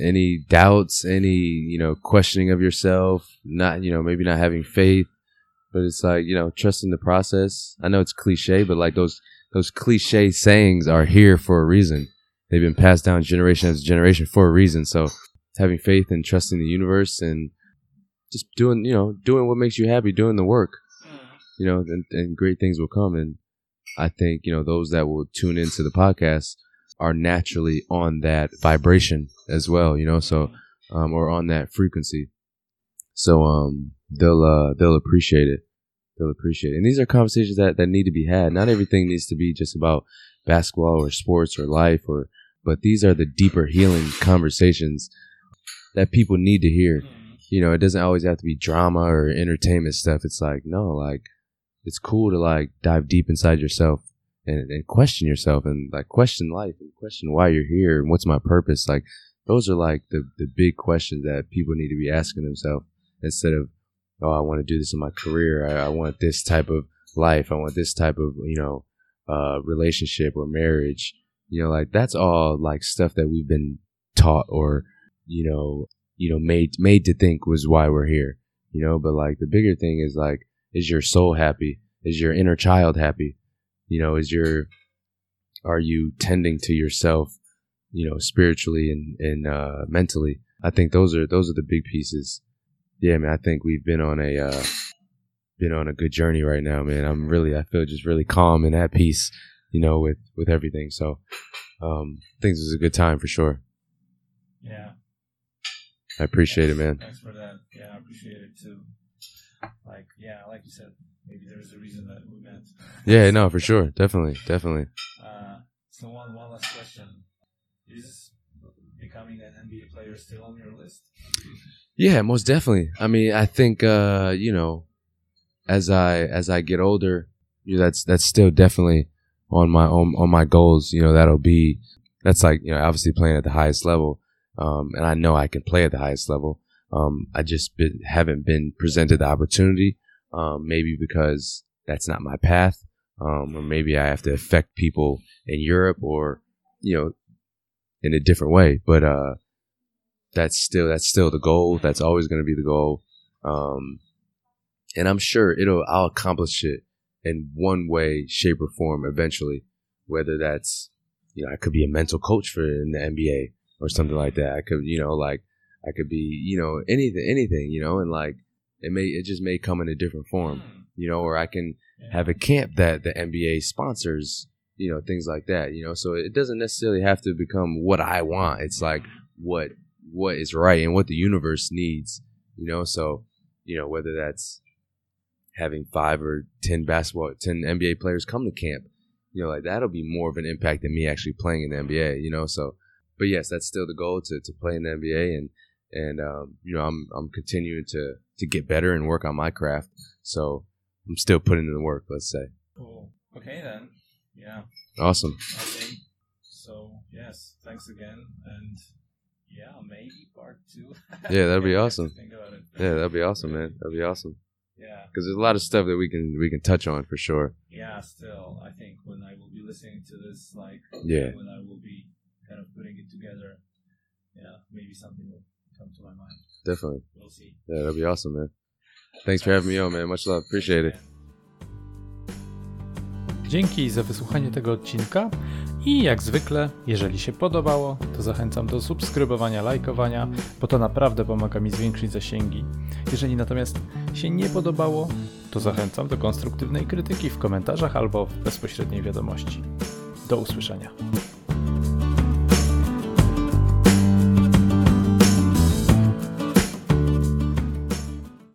any doubts, any you know questioning of yourself, not you know maybe not having faith, but it's like you know trusting the process. I know it's cliche, but like those those cliche sayings are here for a reason. They've been passed down generation after generation for a reason. So having faith and trusting the universe and just doing you know doing what makes you happy, doing the work mm-hmm. you know, and, and great things will come. And I think, you know, those that will tune into the podcast are naturally on that vibration as well, you know, so, um, or on that frequency. So, um, they'll, uh, they'll appreciate it. They'll appreciate it. And these are conversations that, that need to be had. Not everything needs to be just about basketball or sports or life or, but these are the deeper healing conversations that people need to hear you know, it doesn't always have to be drama or entertainment stuff. It's like, no, like, it's cool to like dive deep inside yourself and, and question yourself and like question life and question why you're here and what's my purpose. Like, those are like the, the big questions that people need to be asking themselves instead of, oh, I want to do this in my career. I, I want this type of life. I want this type of, you know, uh, relationship or marriage. You know, like that's all like stuff that we've been taught or, you know, you know, made made to think was why we're here. You know, but like the bigger thing is like, is your soul happy? Is your inner child happy? You know, is your are you tending to yourself, you know, spiritually and, and uh mentally? I think those are those are the big pieces. Yeah, man, I think we've been on a uh been on a good journey right now, man. I'm really I feel just really calm and at peace, you know, with with everything. So um I think this is a good time for sure. Yeah. I appreciate it, man. Thanks for that. Yeah, I appreciate it too. Like, yeah, like you said, maybe there's a reason that we met. Yeah, no, for sure. Definitely, definitely. Uh, so one, one last question: Is becoming an NBA player still on your list? Yeah, most definitely. I mean, I think uh, you know, as I as I get older, you know, that's that's still definitely on my on, on my goals. You know, that'll be that's like you know, obviously playing at the highest level. Um, and I know I can play at the highest level. Um, I just been, haven't been presented the opportunity. Um, maybe because that's not my path. Um, or maybe I have to affect people in Europe or you know, in a different way. But uh, that's still that's still the goal. That's always going to be the goal. Um, and I'm sure it'll I'll accomplish it in one way, shape, or form eventually. Whether that's you know I could be a mental coach for in the NBA or something like that. I could you know like I could be you know anything anything you know and like it may it just may come in a different form Hmm. you know or I can have a camp that the NBA sponsors you know, things like that. You know, so it doesn't necessarily have to become what I want. It's like what what is right and what the universe needs. You know, so you know whether that's having five or ten basketball, ten NBA players come to camp. You know, like that'll be more of an impact than me actually playing in the NBA. You know, so but yes, that's still the goal to, to play in the NBA and and um, you know I'm I'm continuing to to get better and work on my craft. So I'm still putting in the work. Let's say. Cool. Okay then. Yeah. Awesome. Okay. So yes, thanks again, and yeah, maybe part two. (laughs) Yeah, that'd be awesome. Think about it. Yeah, that'd be awesome, man. That'd be awesome. Yeah. Because there's a lot of stuff that we can we can touch on for sure. Yeah. Still, I think when I will be listening to this, like, Yeah. when I will be kind of putting it together, yeah, maybe something will come to my mind. Definitely. We'll see. Yeah, that'd be awesome, man. Thanks for having me on, man. Much love. Appreciate it. Dzięki za wysłuchanie tego odcinka i jak zwykle, jeżeli się podobało, to zachęcam do subskrybowania, lajkowania, bo to naprawdę pomaga mi zwiększyć zasięgi. Jeżeli natomiast się nie podobało, to zachęcam do konstruktywnej krytyki w komentarzach albo w bezpośredniej wiadomości. Do usłyszenia.